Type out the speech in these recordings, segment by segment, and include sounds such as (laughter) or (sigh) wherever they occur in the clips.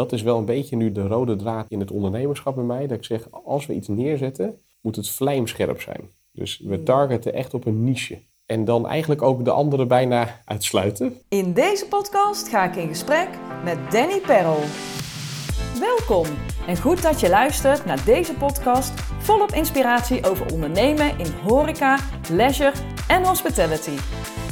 dat is wel een beetje nu de rode draad in het ondernemerschap bij mij. Dat ik zeg, als we iets neerzetten, moet het vlijmscherp zijn. Dus we targeten echt op een niche. En dan eigenlijk ook de anderen bijna uitsluiten. In deze podcast ga ik in gesprek met Danny Perrel. Welkom en goed dat je luistert naar deze podcast volop inspiratie over ondernemen in horeca, leisure en hospitality.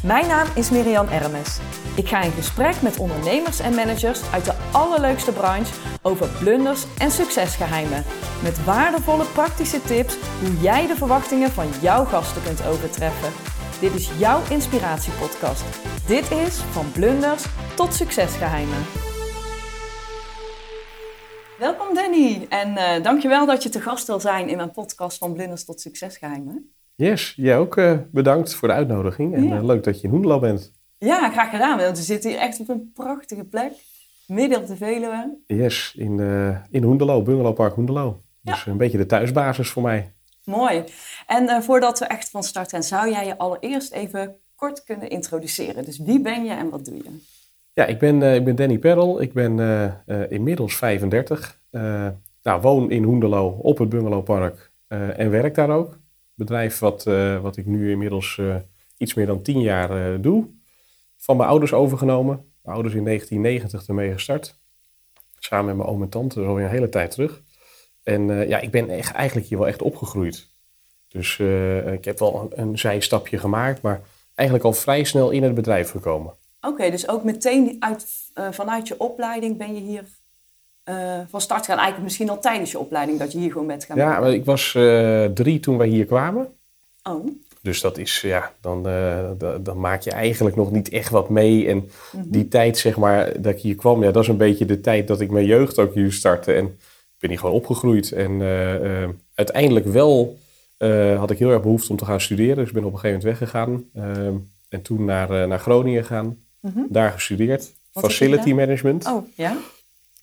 Mijn naam is Miriam Ermes. Ik ga in gesprek met ondernemers en managers uit de allerleukste branche over blunders en succesgeheimen. Met waardevolle praktische tips hoe jij de verwachtingen van jouw gasten kunt overtreffen. Dit is jouw inspiratiepodcast. Dit is van blunders tot succesgeheimen. Welkom Danny en uh, dankjewel dat je te gast wil zijn in mijn podcast van blunders tot succesgeheimen. Yes, jij ook uh, bedankt voor de uitnodiging en ja. uh, leuk dat je in Hoendelo bent. Ja, graag gedaan. Want we zitten hier echt op een prachtige plek, midden op de Veluwe. Yes, in, in Hoendelo, Bungalowpark Hoendelo. Dus ja. een beetje de thuisbasis voor mij. Mooi. En voordat we echt van start gaan, zou jij je allereerst even kort kunnen introduceren? Dus wie ben je en wat doe je? Ja, ik ben, ik ben Danny Perrel. Ik ben inmiddels 35. nou, woon in Hoendelo op het Bungalowpark en werk daar ook bedrijf wat, uh, wat ik nu inmiddels uh, iets meer dan tien jaar uh, doe. Van mijn ouders overgenomen. Mijn ouders in 1990 ermee gestart. Samen met mijn oom en tante, alweer een hele tijd terug. En ja, ik ben echt, eigenlijk hier wel echt opgegroeid. Dus ik heb wel een, een, zijstapje gemaakt, maar eigenlijk al vrij snel in het bedrijf gekomen. Oké, dus ook meteen uit, vanuit je opleiding ben je hier van start gaan? Eigenlijk misschien al tijdens je opleiding dat je hier gewoon bent gaan Ja, maar ik was drie toen wij hier kwamen. Oh. Dus dat is, ja, dan, uh, dan maak je eigenlijk nog niet echt wat mee. En mm -hmm. die tijd, zeg maar, dat ik hier kwam, ja, dat is een beetje de tijd dat ik mijn jeugd ook hier startte. En ik ben hier gewoon opgegroeid. En uiteindelijk wel had ik heel erg behoefte om te gaan studeren. Dus ik ben op een gegeven moment weggegaan. en toen naar, naar Groningen gegaan. Mm -hmm. Daar gestudeerd. Wat Facility management. Oh, ja?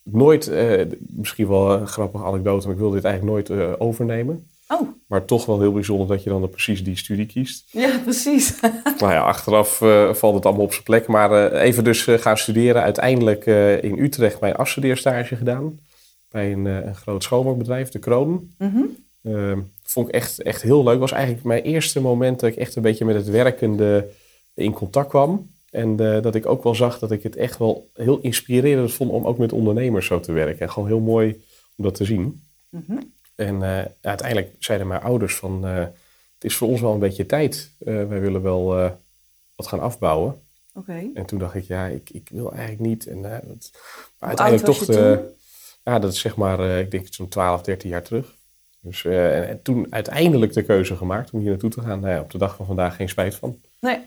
nooit, misschien wel een grappige anekdote, maar ik wilde dit eigenlijk nooit overnemen. Oh. Maar toch wel heel bijzonder dat je dan precies die studie kiest. Ja, precies. (laughs) nou ja, achteraf uh, valt het allemaal op zijn plek. Maar even dus gaan studeren. Uiteindelijk in Utrecht mijn afstudeerstage gedaan. Bij een, een groot schoonmaakbedrijf, de Kroon. Mm -hmm. vond ik echt, echt heel leuk. was eigenlijk mijn eerste moment dat ik echt een beetje met het werkende in contact kwam. En dat ik ook wel zag dat ik het echt wel heel inspirerend vond om ook met ondernemers zo te werken. En gewoon heel mooi om dat te zien. Mm -hmm. En uh, uiteindelijk zeiden mijn ouders van, uh, het is voor ons wel een beetje tijd. wij willen wel wat gaan afbouwen. Okay. En toen dacht ik, ja, ik, ik wil eigenlijk niet. En, dat, maar uiteindelijk toch, ja, dat is zeg maar, ik denk zo'n 12, 13 jaar terug. Dus en, en, toen uiteindelijk de keuze gemaakt om hier naartoe te gaan. Nou ja, op de dag van vandaag geen spijt van. Nee.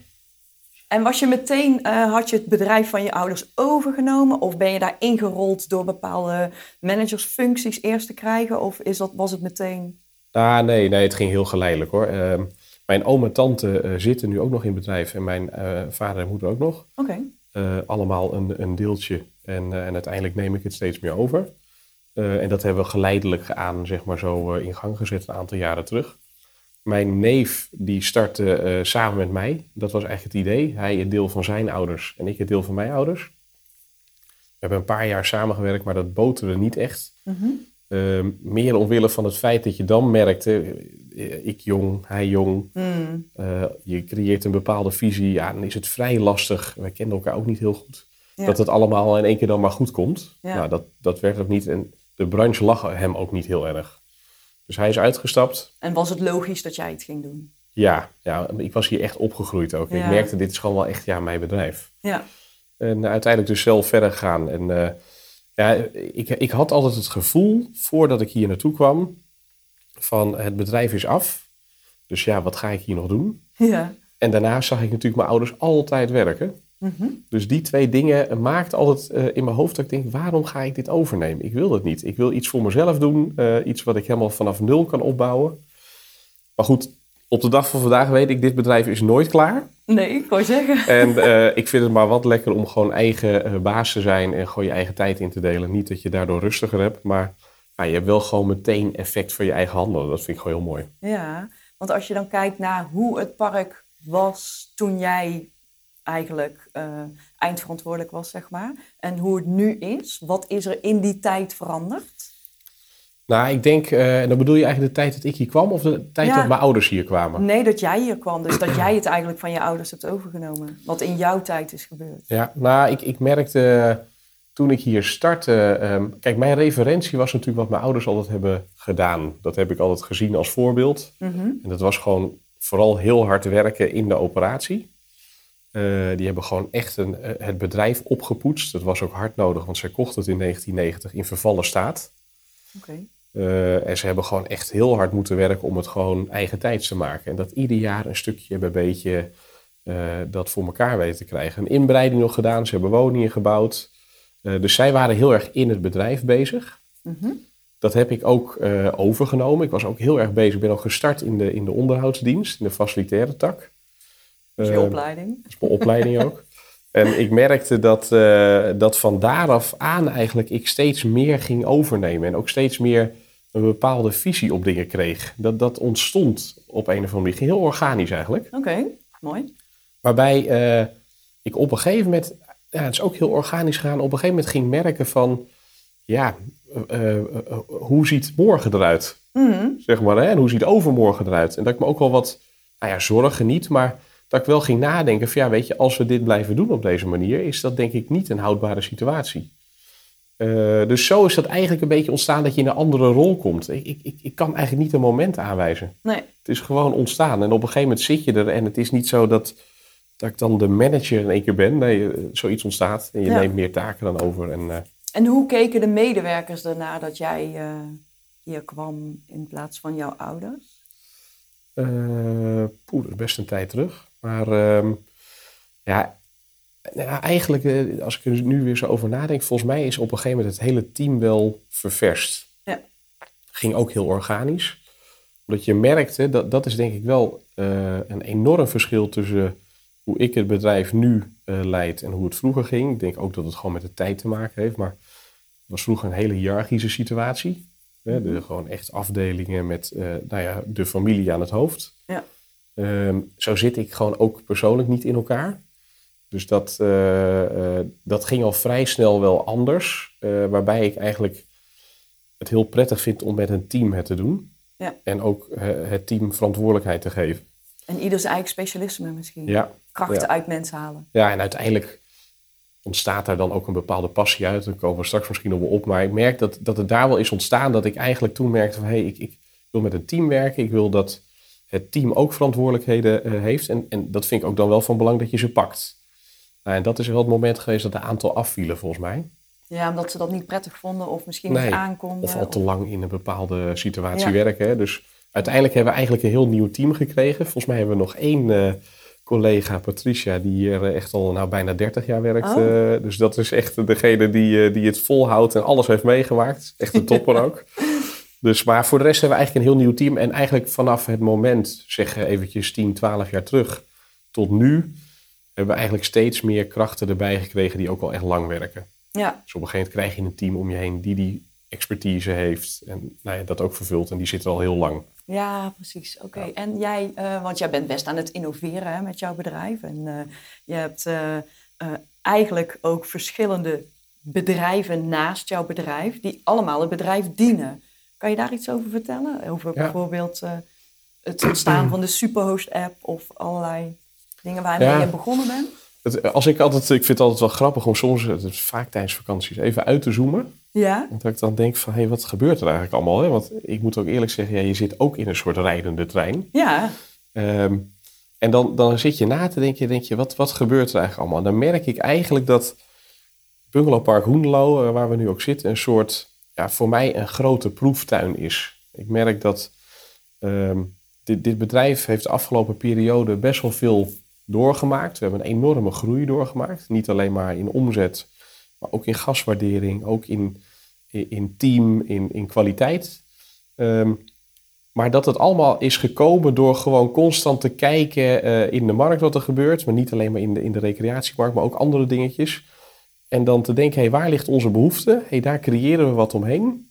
En was je meteen, uh, had je het bedrijf van je ouders overgenomen? Of ben je daar ingerold door bepaalde managersfuncties eerst te krijgen? Of is dat, was het meteen... Ah, nee, nee, het ging heel geleidelijk hoor. Uh, mijn oom en tante uh, zitten nu ook nog in het bedrijf en mijn vader en moeder ook nog. Oké. Okay. allemaal een, een deeltje en, en uiteindelijk neem ik het steeds meer over. en dat hebben we geleidelijk aan, zeg maar zo, in gang gezet een aantal jaren terug. Mijn neef die startte uh, samen met mij. Dat was eigenlijk het idee. Hij het deel van zijn ouders en ik het deel van mijn ouders. We hebben een paar jaar samengewerkt, maar dat boterde niet echt. Mm -hmm. uh, meer omwille van het feit dat je dan merkte, ik jong, hij jong. Mm. Uh, je creëert een bepaalde visie. Ja, dan is het vrij lastig. Wij kenden elkaar ook niet heel goed. Ja. Dat het allemaal in één keer dan maar goed komt. Ja. Nou, dat, dat werd ook niet. En de branche lag hem ook niet heel erg. Dus hij is uitgestapt. En was het logisch dat jij het ging doen? Ja, ja ik was hier echt opgegroeid ook. Ja. Ik merkte, dit is gewoon wel echt ja, mijn bedrijf. Ja. En uiteindelijk dus zelf verder gegaan. En uh, ja, ik, ik had altijd het gevoel, voordat ik hier naartoe kwam, van het bedrijf is af. Dus ja, wat ga ik hier nog doen? Ja. En daarna zag ik natuurlijk mijn ouders altijd werken. Mm -hmm. Dus die twee dingen maakt altijd uh, in mijn hoofd dat ik denk, waarom ga ik dit overnemen? Ik wil dat niet. Ik wil iets voor mezelf doen, uh, iets wat ik helemaal vanaf nul kan opbouwen. Maar goed, op de dag van vandaag weet ik, dit bedrijf is nooit klaar. Nee, ik wou zeggen. En uh, ik vind het maar wat lekker om gewoon eigen baas te zijn en gewoon je eigen tijd in te delen. Niet dat je daardoor rustiger hebt, maar je hebt wel gewoon meteen effect voor je eigen handelen. Dat vind ik gewoon heel mooi. Ja, want als je dan kijkt naar hoe het park was toen jij eigenlijk uh, eindverantwoordelijk was, zeg maar. En hoe het nu is. Wat is er in die tijd veranderd? Nou, ik denk, uh, dan bedoel je eigenlijk de tijd dat ik hier kwam of de tijd dat mijn ouders hier kwamen? Nee, dat jij hier kwam. Dus dat jij het eigenlijk van je ouders hebt overgenomen. Wat in jouw tijd is gebeurd. Ja, nou, ik, ik merkte toen ik hier startte. Um, kijk, mijn referentie was natuurlijk wat mijn ouders altijd hebben gedaan. Dat heb ik altijd gezien als voorbeeld. Mhm. En dat was gewoon vooral heel hard werken in de operatie. Uh, die hebben gewoon echt een, het bedrijf opgepoetst. Dat was ook hard nodig, want zij kochten het in 1990 in vervallen staat. Uh, en ze hebben gewoon echt heel hard moeten werken om het gewoon eigen tijds te maken. En dat ieder jaar een stukje bij beetje dat voor elkaar weten te krijgen. Een inbreiding nog gedaan, ze hebben woningen gebouwd. Dus zij waren heel erg in het bedrijf bezig. Mm -hmm. Dat heb ik ook overgenomen. Ik was ook heel erg bezig. Ik ben ook gestart in de, in de onderhoudsdienst, in de facilitaire tak. Dat is je opleiding. Dat is mijn opleiding ook. (laughs) En ik merkte dat, dat van daaraf aan eigenlijk ik steeds meer ging overnemen. En ook steeds meer een bepaalde visie op dingen kreeg. Dat, dat ontstond op een of andere manier. Heel organisch eigenlijk. Oké, okay, mooi. Waarbij uh, ik op een gegeven moment, ja, het is ook heel organisch gegaan, op een gegeven moment ging merken van, ja, uh, uh, hoe ziet morgen eruit? Mm -hmm. Zeg maar, hè? en hoe ziet overmorgen eruit? En dat ik me ook wel wat, nou ja, zorgen niet, maar dat ik wel ging nadenken van, ja, weet je, als we dit blijven doen op deze manier, is dat denk ik niet een houdbare situatie. Uh, dus zo is dat eigenlijk een beetje ontstaan dat je in een andere rol komt. Ik, ik, ik kan eigenlijk niet een moment aanwijzen. Nee. Het is gewoon ontstaan. En op een gegeven moment zit je er en het is niet zo dat, dat ik dan de manager in één keer ben. Nee, zoiets ontstaat en je Ja. neemt meer taken dan over. En, uh, En hoe keken de medewerkers ernaar dat jij uh, hier kwam in plaats van jouw ouders? poeh, dat is best een tijd terug. Maar uh, ja, nou, eigenlijk, uh, als ik er nu weer zo over nadenk, volgens mij is op een gegeven moment het hele team wel ververst. Ja. Ging ook heel organisch. Omdat je merkte, dat, dat is denk ik wel uh, een enorm verschil tussen hoe ik het bedrijf nu uh, leid en hoe het vroeger ging. Ik denk ook dat het gewoon met de tijd te maken heeft. Maar het was vroeger een hele hiërarchische situatie. Hè, de, gewoon echt afdelingen met uh, nou ja, de familie aan het hoofd. Ja. Um, zo zit ik gewoon ook persoonlijk niet in elkaar. Dus dat, uh, uh, dat ging al vrij snel wel anders. Uh, waarbij ik eigenlijk het heel prettig vind om met een team het te doen. Ja. En ook het team verantwoordelijkheid te geven. En ieders eigen specialisme misschien. Ja. Krachten ja. uit mensen halen. Ja, en uiteindelijk ontstaat daar dan ook een bepaalde passie uit. Daar komen we straks misschien nog wel op. Maar ik merk dat, dat het daar wel is ontstaan dat ik eigenlijk toen merkte van... hé, hey, ik, ik wil met een team werken. Ik wil dat het team ook verantwoordelijkheden uh, heeft. En, en dat vind ik ook dan wel van belang dat je ze pakt. Nou, en dat is wel het moment geweest dat een aantal afvielen volgens mij. Ja, omdat ze dat niet prettig vonden of misschien nee, niet aankonden. Of al te of... lang in een bepaalde situatie Ja. werken. Hè. Dus uiteindelijk hebben we eigenlijk een heel nieuw team gekregen. Volgens mij hebben we nog één uh, collega, Patricia, die hier uh, echt al nou, bijna 30 jaar werkt. Oh. Uh, dus dat is echt degene die, die het volhoudt en alles heeft meegemaakt. Echt een topper (laughs) ook. Dus, maar voor de rest hebben we eigenlijk een heel nieuw team. En eigenlijk vanaf het moment, zeg eventjes 10, 12 jaar terug, tot nu, hebben we eigenlijk steeds meer krachten erbij gekregen die ook al echt lang werken. Ja, Dus op een gegeven moment krijg je een team om je heen die die expertise heeft en nou ja, dat ook vervult. En die zit er al heel lang. ja precies. Oké. Ja. En jij, eh, want jij bent best aan het innoveren hè, met jouw bedrijf. En eh, je hebt eh, eigenlijk ook verschillende bedrijven naast jouw bedrijf, die allemaal het bedrijf dienen. Kan je daar iets over vertellen? Over Ja. bijvoorbeeld eh, het ontstaan van de Superhost-app of allerlei dingen waarmee Ja. je begonnen bent? Het, als ik, altijd, ik vind het altijd wel grappig om soms, het is vaak tijdens vakanties, even uit te zoomen. Ja. Want dat ik dan denk van, hé, hey, wat gebeurt er eigenlijk allemaal? Hè? Want ik moet ook eerlijk zeggen, ja, je zit ook in een soort rijdende trein. Ja. Ehm, en dan, dan zit je na te denken, denk je, wat, wat gebeurt er eigenlijk allemaal? En dan merk ik eigenlijk dat Bungalowpark Hoenlo, uh, waar we nu ook zitten, een soort, ja, voor mij een grote proeftuin is. Ik merk dat um, dit, dit bedrijf heeft de afgelopen periode best wel veel doorgemaakt. We hebben een enorme groei doorgemaakt. Niet alleen maar in omzet, maar ook in gaswaardering, ook in, in, team, in, in kwaliteit. Um, maar dat het allemaal is gekomen door gewoon constant te kijken uh, in de markt wat er gebeurt. Maar niet alleen maar in de, in de recreatiemarkt, maar ook andere dingetjes. En dan te denken, hé, hey, waar ligt onze behoefte? Hey, daar creëren we wat omheen.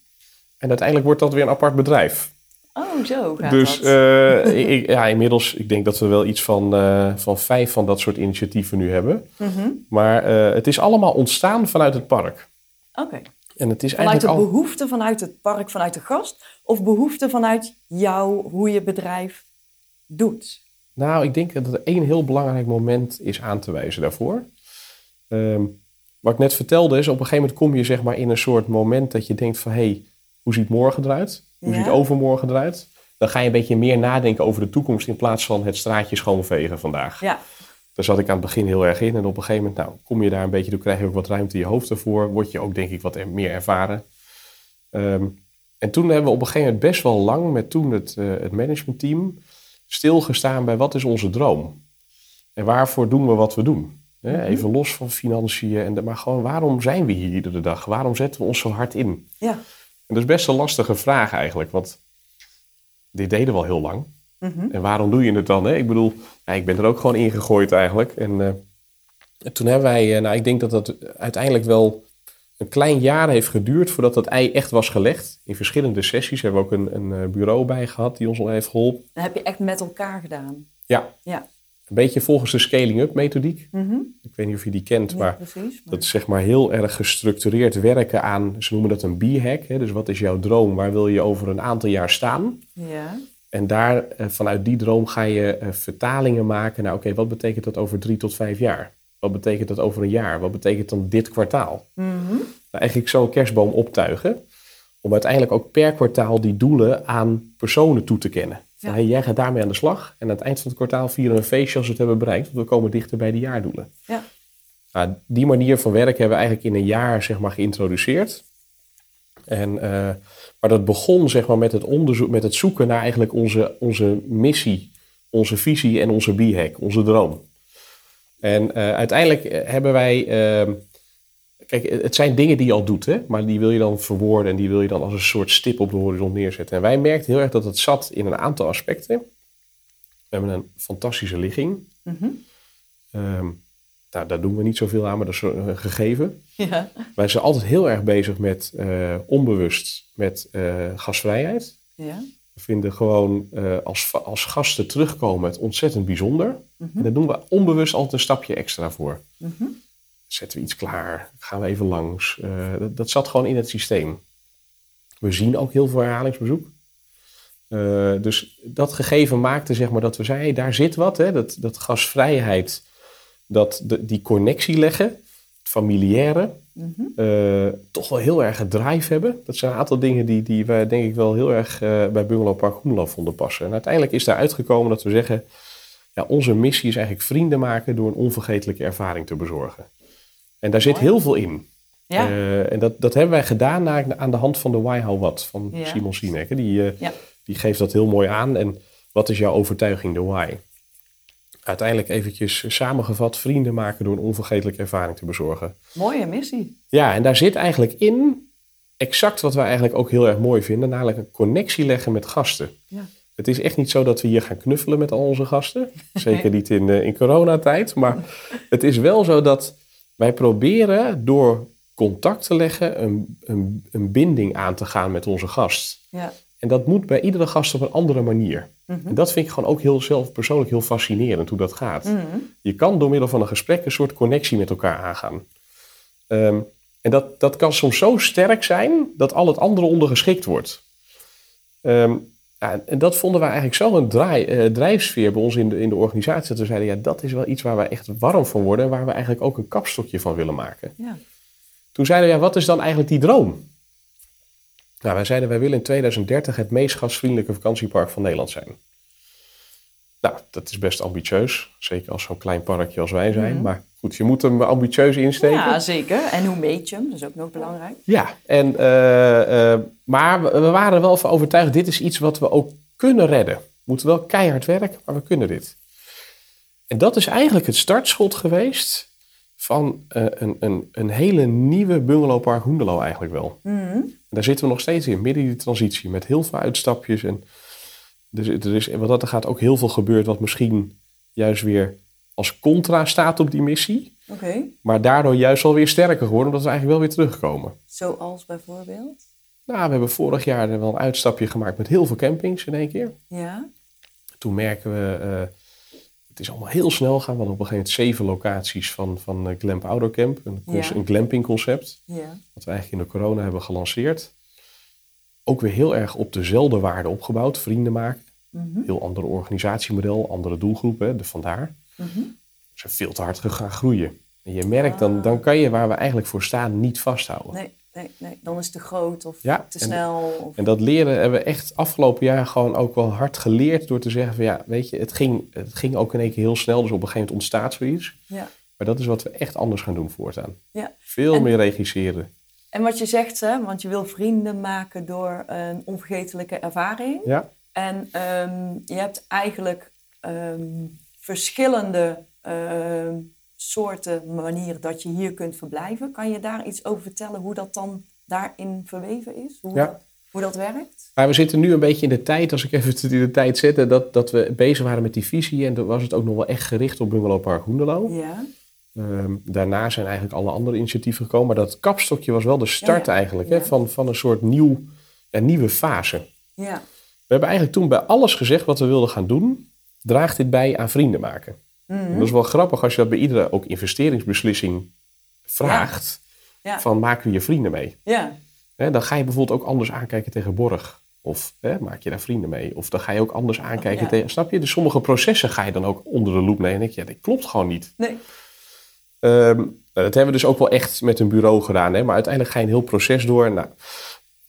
En uiteindelijk wordt dat weer een apart bedrijf. Oh, zo gaat Dus dat. eh, (laughs) ik, ja, inmiddels, ik denk dat we wel iets van, eh, van vijf van dat soort initiatieven nu hebben. Mhm. Maar eh, het is allemaal ontstaan vanuit het park. Oké. En het is Vanuit eigenlijk de al... behoefte vanuit het park, vanuit de gast? Of behoefte vanuit jou, hoe je bedrijf doet? Nou, ik denk dat er één heel belangrijk moment is aan te wijzen daarvoor. Ehm, wat ik net vertelde is, op een gegeven moment kom je zeg maar in een soort moment dat je denkt van... hé, hey, hoe ziet morgen eruit? Hoe Ja. ziet overmorgen eruit? Dan ga je een beetje meer nadenken over de toekomst in plaats van het straatje schoonvegen vandaag. Ja. Daar zat ik aan het begin heel erg in. En op een gegeven moment, nou, kom je daar een beetje, dan krijg je ook wat ruimte in je hoofd ervoor. Word je ook, denk ik, wat er- meer ervaren. Ehm, en toen hebben we op een gegeven moment best wel lang met toen het, eh, het managementteam stilgestaan bij wat is onze droom? En waarvoor doen we wat we doen? Hè, Even los van financiën, en de, maar gewoon waarom zijn we hier iedere dag? Waarom zetten we ons zo hard in? Ja. En dat is best een lastige vraag eigenlijk, want dit deden we al heel lang. Mhm. En waarom doe je het dan? Hè? Ik bedoel, ik ben er ook gewoon ingegooid eigenlijk. En, eh, en toen hebben wij, eh, nou ik denk dat dat uiteindelijk wel een klein jaar heeft geduurd voordat dat ei echt was gelegd. In verschillende sessies hebben we ook een, een eh, bureau bij gehad die ons al heeft geholpen. Dat heb je echt met elkaar gedaan. Ja, Ja. Een beetje volgens de scaling-up methodiek. Mhm. Ik weet niet of je die kent, maar precies. maar- dat is zeg maar heel erg gestructureerd werken aan, ze noemen dat een B-hack. Dus wat is jouw droom? Waar wil je over een aantal jaar staan? Ja. En daar, eh, vanuit die droom ga je eh, vertalingen maken. Nou, oké, wat betekent dat over drie tot vijf jaar? Wat betekent dat over een jaar? Wat betekent dan dit kwartaal? Mhm. Nou, eigenlijk zo'n kerstboom optuigen. Om uiteindelijk ook per kwartaal die doelen aan personen toe te kennen. Ja. jij gaat daarmee aan de slag. En aan het eind van het kwartaal vieren we een feestje als we het hebben bereikt. Want we komen dichter bij die jaardoelen. Ja. Nou, die manier van werken hebben we eigenlijk in een jaar zeg maar, geïntroduceerd. En, eh, maar dat begon zeg maar, met, het onderzoek, met het zoeken naar eigenlijk onze, onze missie, onze visie en onze b-hack, onze droom. En eh, uiteindelijk eh, hebben wij. ehm, kijk, het zijn dingen die je al doet, hè? maar die wil je dan verwoorden en die wil je dan als een soort stip op de horizon neerzetten. En wij merkten heel erg dat het zat in een aantal aspecten. We hebben een fantastische ligging. Mhm. Ehm, nou, daar doen we niet zoveel aan, maar dat is een gegeven. (laughs) Ja. Wij zijn altijd heel erg bezig met eh, onbewust met eh, gastvrijheid. Ja. We vinden gewoon eh, als, als gasten terugkomen het ontzettend bijzonder. Mhm. En daar doen we onbewust altijd een stapje extra voor. Mhm. Zetten we iets klaar, gaan we even langs. Eh, dat, dat zat gewoon in het systeem. We zien ook heel veel herhalingsbezoek. Eh, dus dat gegeven maakte zeg maar dat we zeiden, daar zit wat. Hè? Dat, dat gasvrijheid, dat, de, die connectie leggen, het familiaire, Mhm. eh, toch wel heel erg het drive hebben. Dat zijn een aantal dingen die, die wij denk ik wel heel erg bij Bungalow Park Hoemelo vonden passen. En uiteindelijk is daar uitgekomen dat we zeggen, ja, onze missie is eigenlijk vrienden maken door een onvergetelijke ervaring te bezorgen. En daar zit Mooi. heel veel in. Ja. Eh, en dat, dat hebben wij gedaan na- aan de hand van de Why, How, What van Ja. Simon Sinek. hè. Die, eh, Ja. die geeft dat heel mooi aan. En wat is jouw overtuiging, de why? Uiteindelijk eventjes samengevat, vrienden maken door een onvergetelijke ervaring te bezorgen. Mooie missie. Ja, en daar zit eigenlijk in exact wat wij eigenlijk ook heel erg mooi vinden, namelijk een connectie leggen met gasten. Ja. Het is echt niet zo dat we hier gaan knuffelen met al onze gasten. (laughs) Zeker niet in, eh, in coronatijd. Maar het is wel zo dat wij proberen door contact te leggen een, een, een binding aan te gaan met onze gast. Ja. En dat moet bij iedere gast op een andere manier. Mhm. En dat vind ik gewoon ook heel zelf persoonlijk heel fascinerend hoe dat gaat. Mhm. Je kan door middel van een gesprek een soort connectie met elkaar aangaan. Ehm, en dat, dat kan soms zo sterk zijn dat al het andere ondergeschikt wordt. Ehm, ja, en dat vonden wij eigenlijk zo een draai, eh, drijfsfeer bij ons in de, in de organisatie. Dat we zeiden, ja, dat is wel iets waar wij echt warm van worden. En waar we eigenlijk ook een kapstokje van willen maken. Ja. Toen zeiden we, ja, wat is dan eigenlijk die droom? Nou, wij zeiden, wij willen in 2030 het meest gastvriendelijke vakantiepark van Nederland zijn. Nou, dat is best ambitieus. Zeker als zo'n klein parkje als wij zijn. Mhm. Maar goed, je moet hem ambitieus insteken. ja, zeker. En hoe meet je hem? Dat is ook nog belangrijk. Ja, en, eh, eh, maar we, we waren er wel van overtuigd, dit is iets wat we ook kunnen redden. We moeten wel keihard werken, maar we kunnen dit. En dat is eigenlijk het startschot geweest van eh, een, een, een hele nieuwe bungalowpark Hoendelo eigenlijk wel. Mhm. En daar zitten we nog steeds in, midden in die transitie, met heel veel uitstapjes. En is- er is, wat dat er gaat ook heel veel gebeurd wat misschien juist weer als contra staat op die missie. Oké. Maar daardoor juist wel weer sterker geworden, omdat we eigenlijk wel weer terugkomen. Zoals bijvoorbeeld? Nou, we hebben vorig jaar wel een uitstapje gemaakt met heel veel campings in één keer. Ja. Toen merken we, eh, het is allemaal heel snel gaan. We hadden op een gegeven moment zeven locaties van, van eh, Glamp Outdoor Camp. Een, Ja. een glamping concept, Ja. wat we eigenlijk in de corona hebben gelanceerd. Ook weer heel erg op dezelfde waarden opgebouwd. Vrienden maken. Mhm. Heel andere organisatiemodel, andere doelgroepen. De vandaar. We zijn veel te hard gaan groeien. En je merkt, dan, Ah. dan kan je waar we eigenlijk voor staan niet vasthouden. Nee, nee, nee. Dan is het te groot of Ja, te en- snel. Of... En dat leren hebben we echt afgelopen jaar gewoon ook wel hard geleerd door te zeggen van ja, weet je, het ging, het ging ook in één keer heel snel, dus op een gegeven moment ontstaat zoiets. Ja. Maar dat is wat we echt anders gaan doen voortaan. Ja. Veel En- meer regisseren. En wat je zegt, hè, want je wil vrienden maken door een onvergetelijke ervaring. Ja, En ehm, je hebt eigenlijk ehm, verschillende ehm, soorten manieren dat je hier kunt verblijven. Kan je daar iets over vertellen hoe dat dan daarin verweven is? Hoe, Ja. dat, hoe dat werkt? maar we zitten nu een beetje in de tijd, als ik even in de tijd zette, dat, dat we bezig waren met die visie. En toen was het ook nog wel echt gericht op Bungalow Park Hoendelo. Ja. Ehm, daarna zijn eigenlijk alle andere initiatieven gekomen. Maar dat kapstokje was wel de start Ja, ja. eigenlijk Ja. Hè, van, van een soort nieuw, een nieuwe fase. Ja. We hebben eigenlijk toen bij alles gezegd wat we wilden gaan doen, draagt dit bij aan vrienden maken. Mhm. Dat is wel grappig als je dat bij iedere ook investeringsbeslissing vraagt. Van maken we je vrienden mee? Ja. Hè, dan ga je bijvoorbeeld ook anders aankijken tegen borg. Of hè, maak je daar vrienden mee? Of dan ga je ook anders aankijken ja. tegen... Snap je? Dus sommige processen ga je dan ook onder de loep nemen. En denk je, ja, dit klopt gewoon niet. Nee. Ehm, nou, dat hebben we dus ook wel echt met een bureau gedaan. Hè? Maar uiteindelijk ga je een heel proces door. Nou,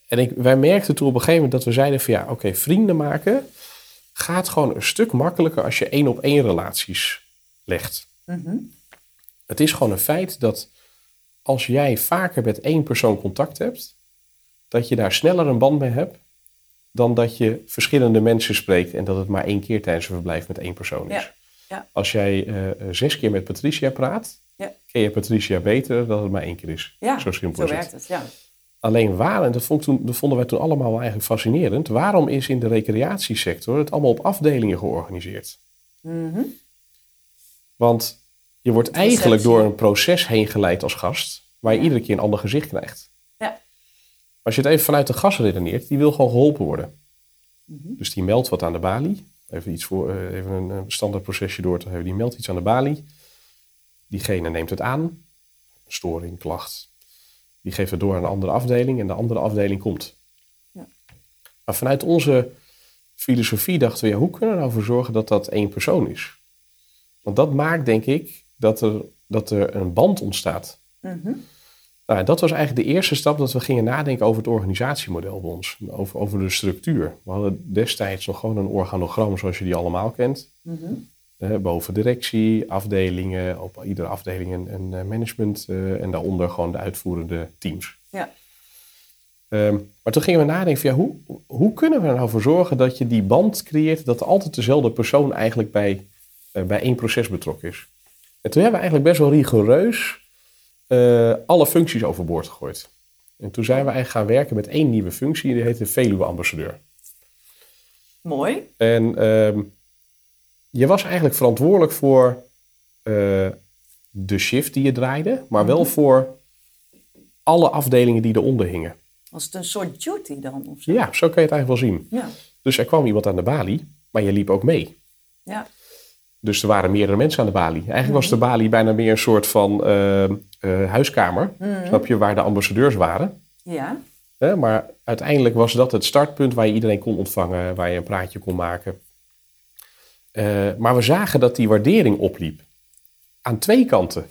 en ik, wij merkten toen op een gegeven moment dat we zeiden van... ja, oké, vrienden maken gaat gewoon een stuk makkelijker... als je één op één relaties legt. Mhm. Het is gewoon een feit dat als jij vaker met één persoon contact hebt... dat je daar sneller een band mee hebt... dan dat je verschillende mensen spreekt... en dat het maar één keer tijdens een verblijf met één persoon is. Ja, ja. Als jij eh, eh, zes keer met Patricia praat... Ja. ken je Patricia beter dan het maar één keer is. Ja, Zo simpel zo is het. werkt het. Ja. Alleen waar, en dat, vond toen, dat vonden wij toen allemaal eigenlijk fascinerend... waarom is in de recreatiesector het allemaal op afdelingen georganiseerd? Mhm. Want je wordt eigenlijk door een proces heen geleid als gast, waar je Ja. iedere keer een ander gezicht krijgt. Ja. Als je het even vanuit de gast redeneert, die wil gewoon geholpen worden. Mhm. Dus die meldt wat aan de balie. Even, iets voor, eh, even een eh, standaard procesje door te hebben. Die meldt iets aan de balie. Diegene neemt het aan. Storing, klacht. Die geeft het door aan een andere afdeling en de andere afdeling komt. Ja. Maar vanuit onze filosofie dachten we, ja, hoe kunnen we nou voor zorgen dat dat één persoon is? Want dat maakt, denk ik, dat er, dat er een band ontstaat. Mhm. Nou, dat was eigenlijk de eerste stap dat we gingen nadenken over het organisatiemodel bij ons. Over, over de structuur. We hadden destijds nog gewoon een organogram zoals je die allemaal kent. Mhm. Boven directie, afdelingen, op iedere afdeling een, een eh, management eh, en daaronder gewoon de uitvoerende teams. Ja. Ehm, maar toen gingen we nadenken van ja, hoe, hoe kunnen we er nou voor zorgen dat je die band creëert, dat altijd dezelfde persoon eigenlijk bij, eh, bij één proces betrokken is. En toen hebben we eigenlijk best wel rigoureus alle functies overboord gegooid. En toen zijn we eigenlijk gaan werken met één nieuwe functie, die heet de Veluwe-ambassadeur. Mooi. En ehm, je was eigenlijk verantwoordelijk voor eh, de shift die je draaide, maar wel Mhm. voor alle afdelingen die eronder hingen. Was het een soort duty dan? Of zo? Ja, zo kan je het eigenlijk wel zien. Ja. Dus er kwam iemand aan de balie, maar je liep ook mee. Ja. Dus er waren meerdere mensen aan de balie. Eigenlijk was de balie bijna meer een soort van eh, eh, huiskamer, snap je, waar de ambassadeurs waren. Ja. Maar uiteindelijk was dat het startpunt waar je iedereen kon ontvangen, waar je een praatje kon maken. Eh, maar we zagen dat die waardering opliep. Aan twee kanten.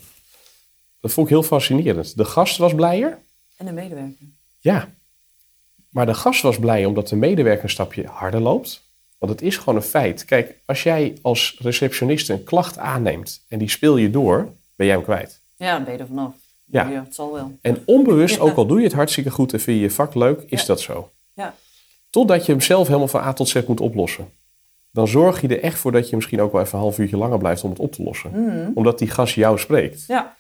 Dat vond ik heel fascinerend. De gast was blijer. En de medewerker. Ja. Maar de gast was blij omdat de medewerker een stapje harder loopt. Want het is gewoon een feit. Kijk, als jij als receptionist een klacht aanneemt en die speel je door, ben jij hem kwijt. Ja, dan ben je er vanaf. Ja. ja het zal wel. En onbewust, Ja. ook al doe je het hartstikke goed en vind je je vak leuk, is Ja. dat zo. Ja. Totdat je hem zelf helemaal van A tot Z moet oplossen. Dan zorg je er echt voor dat je misschien ook wel even een half uurtje langer blijft om het op te lossen. Mhm. Omdat die gast jou spreekt. Ja.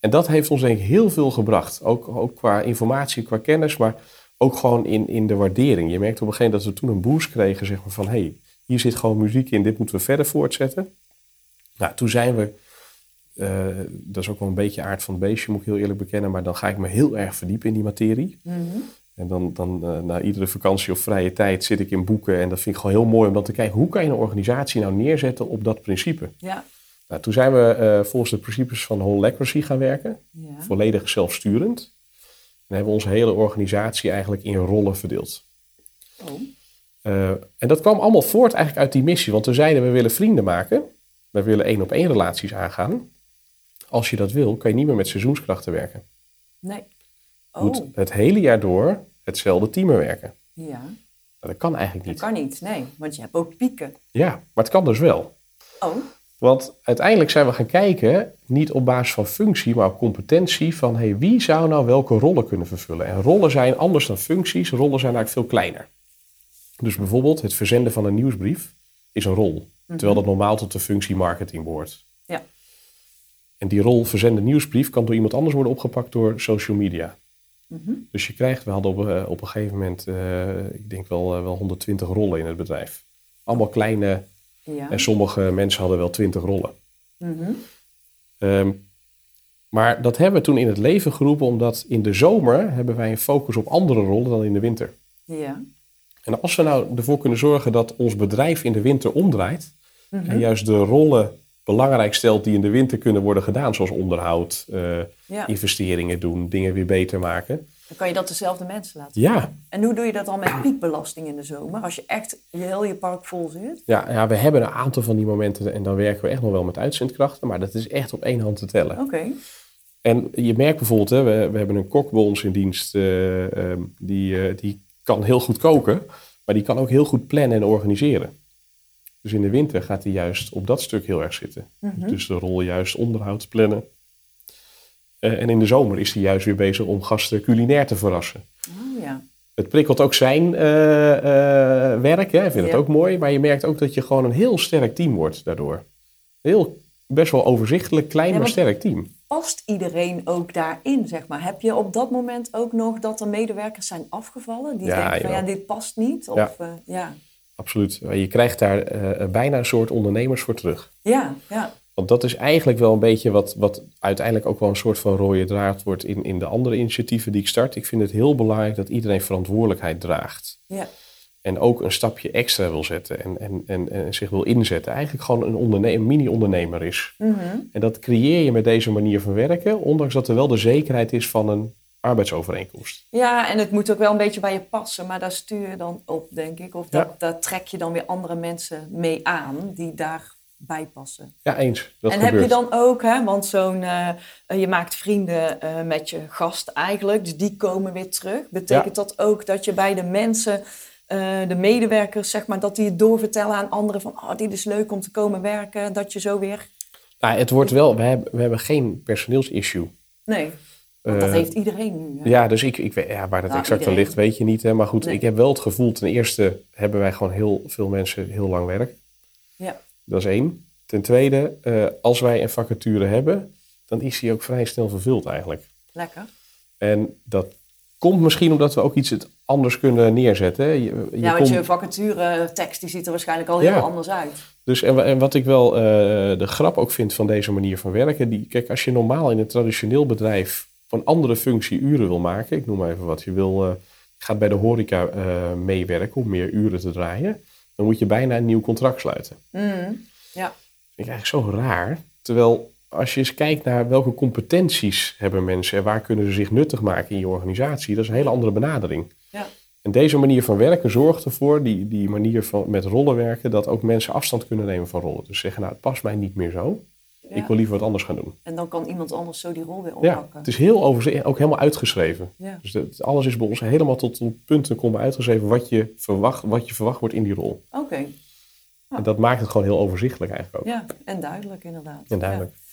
En dat heeft ons denk ik heel veel gebracht. Ook, ook qua informatie, qua kennis, maar ook gewoon in, in de waardering. Je merkte op een gegeven moment dat we toen een boost kregen zeg maar, van... hé, hey, hier zit gewoon muziek in, dit moeten we verder voortzetten. Nou, toen zijn we... eh, dat is ook wel een beetje aard van het beestje, moet ik heel eerlijk bekennen. Maar dan ga ik me heel erg verdiepen in die materie. Mhm. En dan, dan uh, na iedere vakantie of vrije tijd zit ik in boeken. En dat vind ik gewoon heel mooi om dan te kijken, hoe kan je een organisatie nou neerzetten op dat principe? Ja. Nou, toen zijn we uh, volgens de principes van Holacracy gaan werken. Ja. Volledig zelfsturend. En hebben we onze hele organisatie eigenlijk in rollen verdeeld. Oh. Uh, en dat kwam allemaal voort eigenlijk uit die missie. Want we zeiden, we willen vrienden maken. We willen één op één relaties aangaan. Als je dat wil, kan je niet meer met seizoenskrachten werken. Nee. Je moet het hele jaar door hetzelfde team werken. Ja. Nou, dat kan eigenlijk niet. Dat kan niet, nee. Want je hebt ook pieken. Ja, maar het kan dus wel. Oh. Want uiteindelijk zijn we gaan kijken, niet op basis van functie, maar op competentie van hey, wie zou nou welke rollen kunnen vervullen. En rollen zijn anders dan functies, rollen zijn eigenlijk veel kleiner. Dus bijvoorbeeld het verzenden van een nieuwsbrief is een rol, terwijl dat normaal tot de functie marketing behoort. Ja. En die rol verzenden nieuwsbrief kan door iemand anders worden opgepakt door social media. Mhm. Dus je krijgt, we hadden op, uh, op een gegeven moment, uh, ik denk wel, uh, wel 120 rollen in het bedrijf. Allemaal kleine, Ja. en sommige mensen hadden wel 20 rollen. Mhm. Um, maar dat hebben we toen in het leven geroepen omdat in de zomer hebben wij een focus op andere rollen dan in de winter. Ja. En als we nou ervoor kunnen zorgen dat ons bedrijf in de winter omdraait Mhm. en juist de rollen belangrijk stelt die in de winter kunnen worden gedaan, zoals onderhoud, uh, ja. investeringen doen, dingen weer beter maken. Dan kan je dat dezelfde mensen laten Ja, En hoe doe je dat dan met piekbelasting in de zomer? Als je echt je heel je park vol zit? ja, ja, we hebben een aantal van die momenten en dan werken we echt nog wel met uitzendkrachten, maar dat is echt op één hand te tellen. Oké. En je merkt bijvoorbeeld, hè, we, we hebben een kok bij ons in dienst, uh, um, die, uh, die kan heel goed koken, maar die kan ook heel goed plannen en organiseren. Dus in de winter gaat hij juist op dat stuk heel erg zitten. Mhm. Dus de rol juist onderhoud plannen. Uh, en in de zomer is hij juist weer bezig om gasten culinair te verrassen. Oh, ja. Het prikkelt ook zijn uh, werk, hè. ik vind Ja. het ook mooi. Maar je merkt ook dat je gewoon een heel sterk team wordt daardoor. Heel, best wel overzichtelijk, klein, Ja, maar sterk team. Past iedereen ook daarin, zeg maar? Heb je op dat moment ook nog dat er medewerkers zijn afgevallen? Die denken van ja, dit past niet? Of, Ja. Absoluut. Je krijgt daar eh, bijna een soort ondernemers voor terug. Ja, ja. Want dat is eigenlijk wel een beetje wat, wat uiteindelijk ook wel een soort van rode draad wordt in, in de andere initiatieven die ik start. Ik vind het heel belangrijk dat iedereen verantwoordelijkheid draagt. ja. En ook een stapje extra wil zetten en, en, en, en zich wil inzetten. Eigenlijk gewoon een, onderne- een mini-ondernemer is. Mhm. En dat creëer je met deze manier van werken, ondanks dat er wel de zekerheid is van een arbeidsovereenkomst. Ja, en het moet ook wel een beetje bij je passen, maar daar stuur je dan op, denk ik. Of dat, Ja. daar trek je dan weer andere mensen mee aan die daarbij passen. Ja, eens. Dat en gebeurt. heb je dan ook, hè, want zo'n, eh, eh, je maakt vrienden eh, met je gast eigenlijk, dus die komen weer terug. Betekent dat ook dat je bij de mensen, de medewerkers, zeg maar, dat die het doorvertellen aan anderen van, oh, dit is leuk om te komen werken, dat je zo weer... Nou, het wordt wel, we hebben, we hebben geen personeelsissue. Nee, want dat Eh, heeft iedereen nu. hè? Ja, dus ik, ik ja, waar dat Nou, exact aan ligt, weet je niet. Hè? Maar goed, Nee. ik heb wel het gevoel, ten eerste hebben wij gewoon heel veel mensen heel lang werk. Ja. Dat is één. Ten tweede, eh, als wij een vacature hebben, dan is die ook vrij snel vervuld eigenlijk. Lekker. En dat komt misschien omdat we ook iets anders kunnen neerzetten. Je, je ja, want komt- je vacature tekst die ziet er waarschijnlijk al heel Ja. anders uit. Dus en wat ik wel eh, de grap ook vind van deze manier van werken. Die, kijk, als je normaal in een traditioneel bedrijf van andere functie uren wil maken. Ik noem maar even wat. Je wil, eh, gaat bij de horeca eh, meewerken om meer uren te draaien. Dan moet je bijna een nieuw contract sluiten. Mm. Ja. vind ik eigenlijk zo raar. Terwijl als je eens kijkt naar welke competenties hebben mensen en waar kunnen ze zich nuttig maken in je organisatie, dat is een hele andere benadering. Ja. En deze manier van werken zorgt ervoor, die, die manier van met rollen werken, dat ook mensen afstand kunnen nemen van rollen. Dus zeggen, nou het past mij niet meer zo. Ja. Ik wil liever wat anders gaan doen. En dan kan iemand anders zo die rol weer Ja, oppakken. het is heel overzicht, ook helemaal uitgeschreven. Ja. Dus dat, alles is bij ons helemaal tot op punten komen uitgeschreven wat je verwacht, wat je verwacht wordt in die rol. Oké, Ja. En dat maakt het gewoon heel overzichtelijk eigenlijk ook. ja, en duidelijk inderdaad. En duidelijk. Ja.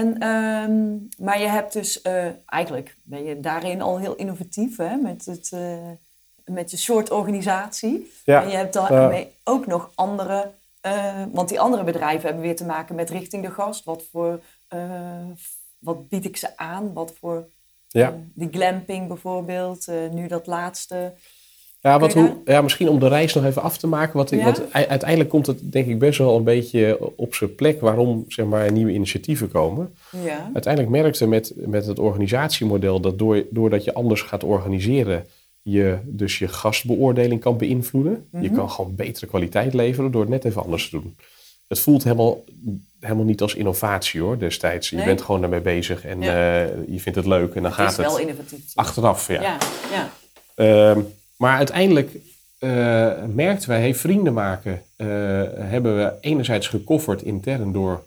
En, ehm, maar je hebt dus, eh, eigenlijk ben je daarin al heel innovatief hè, met, het, eh, met je soort organisatie. Ja. En je hebt daarmee ook nog andere, eh, want die andere bedrijven hebben weer te maken met richting de gast. Wat voor, eh, wat bied ik ze aan? Wat voor, Ja. eh, die glamping bijvoorbeeld, nu dat laatste. Ja, wat hoe, ja, misschien om de reis nog even af te maken. Wat ik, Ja? Uiteindelijk komt het denk ik best wel een beetje op zijn plek waarom zeg maar, nieuwe initiatieven komen. Ja, Uiteindelijk merkte met, met het organisatiemodel dat door, doordat je anders gaat organiseren, je dus je gastbeoordeling kan beïnvloeden. Je Mhm. kan gewoon betere kwaliteit leveren door het net even anders te doen. Het voelt helemaal, helemaal niet als innovatie hoor, destijds. Je Nee. bent gewoon daarmee bezig en Ja. eh, je vindt het leuk en dan Het gaat is wel het innovatief. achteraf. Ja. Ja, ja. Ehm, maar uiteindelijk eh, merkten wij, hey, vrienden maken, eh, hebben we enerzijds gekofferd intern door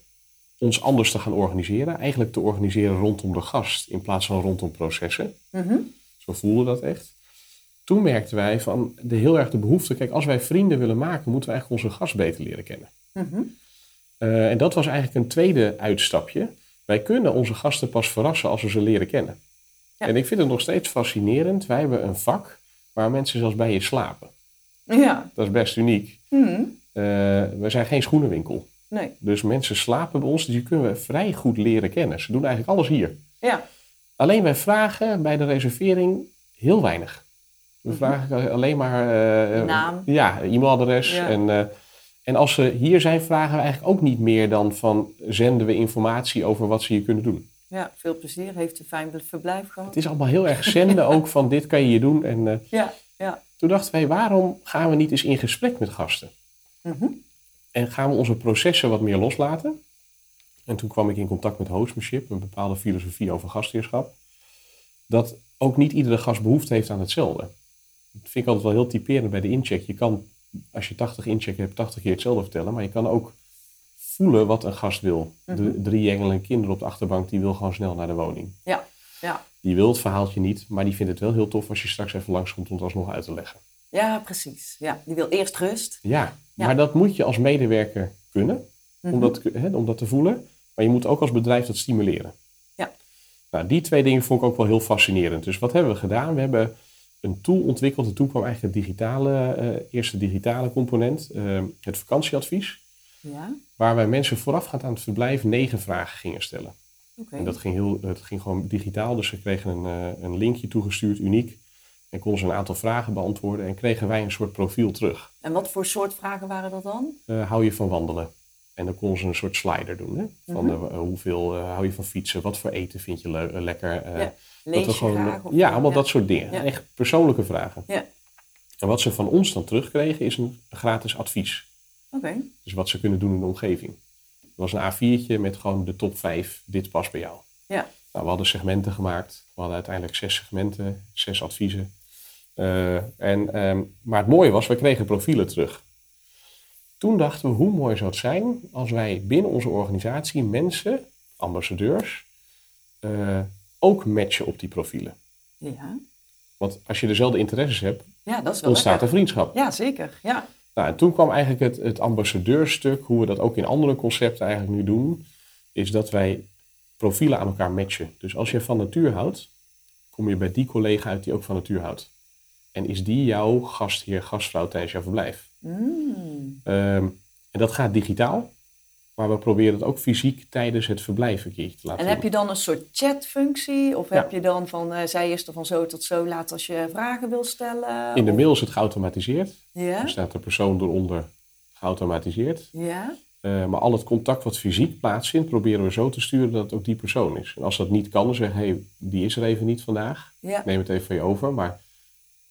ons anders te gaan organiseren. Eigenlijk te organiseren rondom de gast in plaats van rondom processen. Mhm. Zo voelde dat echt. Toen merkten wij van de, heel erg de behoefte, kijk, als wij vrienden willen maken, moeten we eigenlijk onze gast beter leren kennen. Mhm. Eh, en dat was eigenlijk een tweede uitstapje. Wij kunnen onze gasten pas verrassen als we ze leren kennen. Ja. En ik vind het nog steeds fascinerend. Wij hebben een vak waar mensen zelfs bij je slapen. Ja. Dat is best uniek. Mhm. Eh, we zijn geen schoenenwinkel. Nee. Dus mensen slapen bij ons, die kunnen we vrij goed leren kennen. Ze doen eigenlijk alles hier. Ja. Alleen wij vragen bij de reservering heel weinig. We Mhm. vragen alleen maar... eh, Naam. Ja, e-mailadres. Ja. En, eh, en als ze hier zijn, vragen we eigenlijk ook niet meer dan van... zenden we informatie over wat ze hier kunnen doen. Ja, veel plezier. Heeft een fijn verblijf gehad. Het is allemaal heel erg zenden ook van dit kan je hier doen. En eh, Ja, ja. toen dachten wij, waarom gaan we niet eens in gesprek met gasten? Mhm. En gaan we onze processen wat meer loslaten? En toen kwam ik in contact met hostmanship, een bepaalde filosofie over gastheerschap. Dat ook niet iedere gast behoefte heeft aan hetzelfde. Dat vind ik altijd wel heel typerend bij de incheck. Je kan, als je 80 incheck hebt, 80 keer hetzelfde vertellen. Maar je kan ook voelen wat een gast wil. Mhm. De drie en kinderen op de achterbank, die wil gewoon snel naar de woning. Ja, ja. Die wil het verhaaltje niet, maar die vindt het wel heel tof als je straks even langskomt om het alsnog uit te leggen. Ja, precies. Ja, die wil eerst rust. Ja, Ja. maar dat moet je als medewerker kunnen, Mhm. om, dat, hè, om dat te voelen. Maar je moet ook als bedrijf dat stimuleren. Ja. Nou, die twee dingen vond ik ook wel heel fascinerend. Dus wat hebben we gedaan? We hebben een tool ontwikkeld. En toen kwam eigenlijk het digitale, eh, eerste digitale component, eh, het vakantieadvies. Ja, Waar wij mensen voorafgaand aan het verblijf negen vragen gingen stellen. oké. En dat ging, heel, het ging gewoon digitaal, dus ze kregen een, eh, een linkje toegestuurd, uniek. En konden ze een aantal vragen beantwoorden en kregen wij een soort profiel terug. En wat voor soort vragen waren dat dan? Hou je van wandelen? En dan konden ze een soort slider doen. Hè? Van Mhm. eh, hoeveel eh, hou je van fietsen? Wat voor eten vind je eh, lekker? Eh, Ja, we gewoon- of- ja, allemaal dat soort dingen. Ja. Echt persoonlijke vragen. Ja. En wat ze van ons dan terugkregen is een gratis advies. Oké. Dus wat ze kunnen doen in de omgeving. Het was een A4'tje met gewoon de top 5. Dit past bij jou. Ja. Nou, we hadden segmenten gemaakt. We hadden uiteindelijk zes segmenten, zes adviezen. En, ehm, maar het mooie was, we kregen profielen terug. Toen dachten we, hoe mooi zou het zijn als wij binnen onze organisatie mensen, ambassadeurs, eh, ook matchen op die profielen. Ja. Want als je dezelfde interesses hebt, ja, dat is wel ontstaat er lekker. vriendschap. Ja, zeker. Ja. Nou, en toen kwam eigenlijk het, het ambassadeurstuk, hoe we dat ook in andere concepten eigenlijk nu doen, is dat wij profielen aan elkaar matchen. Dus als je van natuur houdt, kom je bij die collega uit die ook van natuur houdt. En is die jouw gastheer, gastvrouw tijdens jouw verblijf? Mm. Ehm, en dat gaat digitaal, maar we proberen het ook fysiek tijdens het verblijf een keertje te laten En heb je dan een soort chatfunctie? Of Ja. heb je dan van, eh, zij is er van zo tot zo laat als je vragen wil stellen? In de Of- mail is het geautomatiseerd. Ja? Er staat de persoon eronder geautomatiseerd. Ja? Eh, maar al het contact wat fysiek plaatsvindt, proberen we zo te sturen dat het ook die persoon is. En als dat niet kan, dan zeggen hé, hey, die is er even niet vandaag. Ja. Neem het even van je over. Maar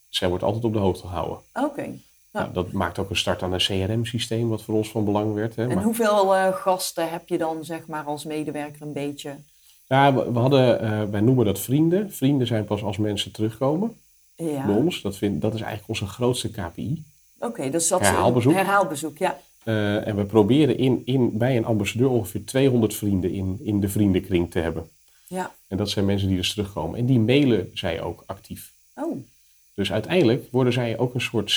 zij wordt altijd op de hoogte gehouden. Oké. Nou, dat maakt ook een start aan een CRM-systeem, wat voor ons van belang werd. Hè. En Maar, hoeveel eh, gasten heb je dan, zeg maar, als medewerker een beetje? ja, we, we hadden, eh, wij noemen dat vrienden. Vrienden zijn pas als mensen terugkomen Ja. bij ons. Dat, vind, dat is eigenlijk onze grootste KPI. Oké, dus dat Herhaalbezoek. Herhaalbezoek, ja. Eh, en we proberen in, in, bij een ambassadeur ongeveer 200 vrienden in, in de vriendenkring te hebben. Ja. En dat zijn mensen die dus terugkomen. En die mailen zij ook actief. Oh. Dus uiteindelijk worden zij ook een soort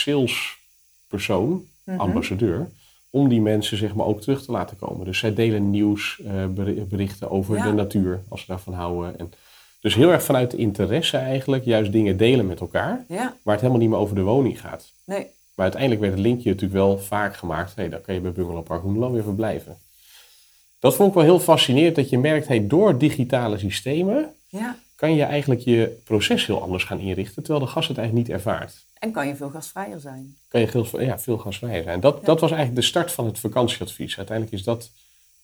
salespersoon, Mhm. ambassadeur, om die mensen zeg maar ook terug te laten komen. Dus zij delen nieuws, eh, over Ja. de natuur, als ze daarvan houden. En dus heel erg vanuit interesse eigenlijk, juist dingen delen met elkaar, Ja. waar het helemaal niet meer over de woning gaat. Nee. Maar uiteindelijk werd het linkje natuurlijk wel vaak gemaakt. Hey, dan kan je bij Bungalow Park Hoenlo weer verblijven. Dat vond ik wel heel fascinerend, dat je merkt, hey, door digitale systemen Ja. kan je eigenlijk je proces heel anders gaan inrichten, terwijl de gast het eigenlijk niet ervaart. En kan je veel gastvrijer zijn? Kan je veel, ja, veel gasvrijer zijn. Dat, dat was eigenlijk de start van het vakantieadvies. Uiteindelijk is dat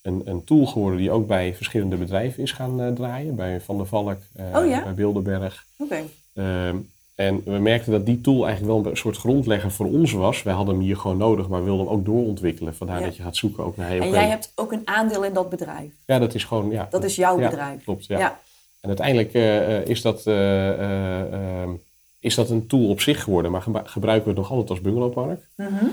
een, een tool geworden die ook bij verschillende bedrijven is gaan eh, draaien. Bij Van der Valk, eh, Oh ja? bij Bilderberg. Oké. Ehm, En we merkten dat die tool eigenlijk wel een soort grondlegger voor ons was. Wij hadden hem hier gewoon nodig, maar wilden hem ook doorontwikkelen. Vandaar Ja. dat je gaat zoeken ook naar hey, En jij hebt ook een aandeel in dat bedrijf. Ja, dat is gewoon... Ja, Dat is jouw bedrijf. Klopt, ja. Ja. En uiteindelijk eh, is, dat, eh, eh, ehm, is dat een tool op zich geworden, maar gebru- gebruiken we het nog altijd als bungalowpark. Mhm.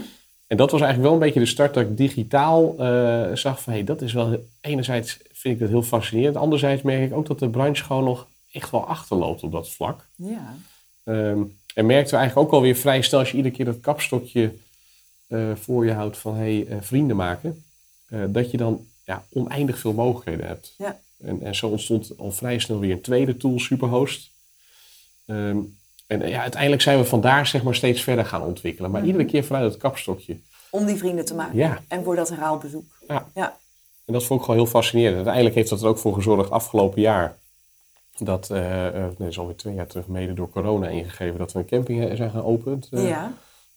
En dat was eigenlijk wel een beetje de start dat ik digitaal eh, zag van, hey, dat is wel, enerzijds vind ik dat heel fascinerend, anderzijds merk ik ook dat de branche gewoon nog echt wel achterloopt op dat vlak. Ja. Ehm, en merkten we eigenlijk ook alweer vrij snel, als je iedere keer dat kapstokje eh, voor je houdt van, hey, eh, vrienden maken, dat je dan ja, oneindig veel mogelijkheden hebt. Ja. En, en zo ontstond al vrij snel weer een tweede tool, Superhost. Ehm, en ja, uiteindelijk zijn we vandaar zeg maar steeds verder gaan ontwikkelen. Maar Mhm. iedere keer vanuit het kapstokje. Om die vrienden te maken. Ja, En voor dat herhaalbezoek. Ja. Ja. en dat vond ik gewoon heel fascinerend. Uiteindelijk heeft dat er ook voor gezorgd afgelopen jaar. Dat, eh eh, nee, dat is alweer twee jaar terug, mede door corona ingegeven, dat we een camping eh, zijn geopend eh, ja.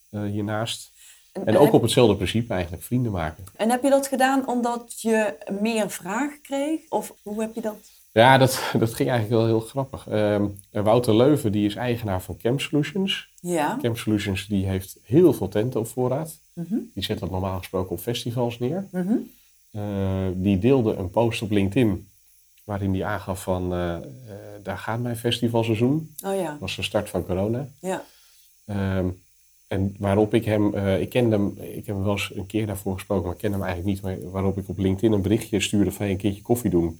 eh, hiernaast. En, En en ook heb, op hetzelfde principe eigenlijk, vrienden maken. en heb je dat gedaan omdat je meer vraag kreeg? Of hoe heb je dat? Ja, dat, dat ging eigenlijk wel heel grappig. Ehm, Wouter Leuven, die is eigenaar van Camp Solutions. Ja. Camp Solutions die heeft heel veel tenten op voorraad. Mhm. Die zet dat normaal gesproken op festivals neer. Mhm. Eh, die deelde een post op LinkedIn waarin hij aangaf van eh, eh, daar gaat mijn festivalseizoen. Oh ja. Dat was de start van corona. Ja. Ehm, en waarop ik hem, ik kende hem, ik heb hem wel eens een keer daarvoor gesproken, maar ik ken hem eigenlijk niet. Maar waarop ik op LinkedIn een berichtje stuurde van hey, een keertje koffie doen.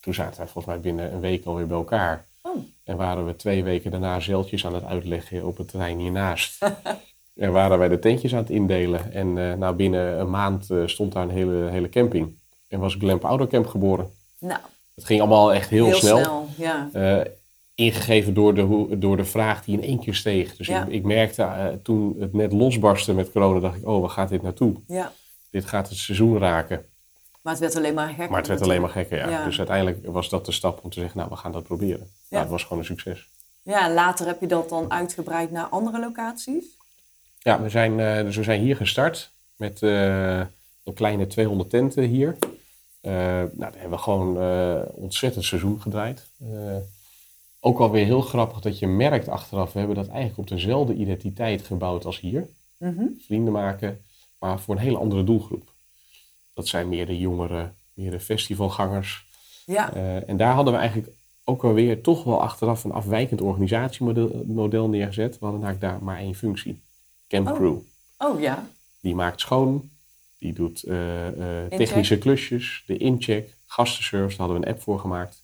Toen zaten wij volgens mij binnen een week alweer bij elkaar. Oh. En waren we twee weken daarna zeiltjes aan het uitleggen op het terrein hiernaast. (laughs) en waren wij de tentjes aan het indelen. En eh, nou, binnen een maand eh, stond daar een hele, hele camping. En was Glamp Outdoor Camp geboren. Nou, Het ging allemaal echt heel, snel. Ja. Eh, ingegeven door de, door de vraag die in één keer steeg. Dus Ja. ik, ik merkte toen het net losbarstte met corona, dacht ik, oh, waar gaat dit naartoe? ja. Dit gaat het seizoen raken. Maar het werd alleen maar gekker. Maar het werd alleen maar gekker, ja. Ja. Dus uiteindelijk was dat de stap om te zeggen, nou, we gaan dat proberen. Nou, het was gewoon een succes. Ja, en later heb je dat dan uitgebreid naar andere locaties. Ja, we zijn, eh, dus we zijn hier gestart met eh, een kleine 200 tenten hier. Eh, nou, daar hebben we gewoon ontzettend seizoen gedraaid. Ook alweer heel grappig dat je merkt achteraf, we hebben dat eigenlijk op dezelfde identiteit gebouwd als hier. Mhm. Vrienden maken, maar voor een hele andere doelgroep. Dat zijn meer de jongeren, meer de festivalgangers. Ja. Eh, en daar hadden we eigenlijk ook alweer toch wel achteraf een afwijkend organisatiemodel model neergezet. We hadden eigenlijk daar maar één functie. Camp Oh. Crew. Oh ja. Die maakt schoon, die doet eh, eh, technische klusjes, de incheck, gastenservice, daar hadden we een app voor gemaakt.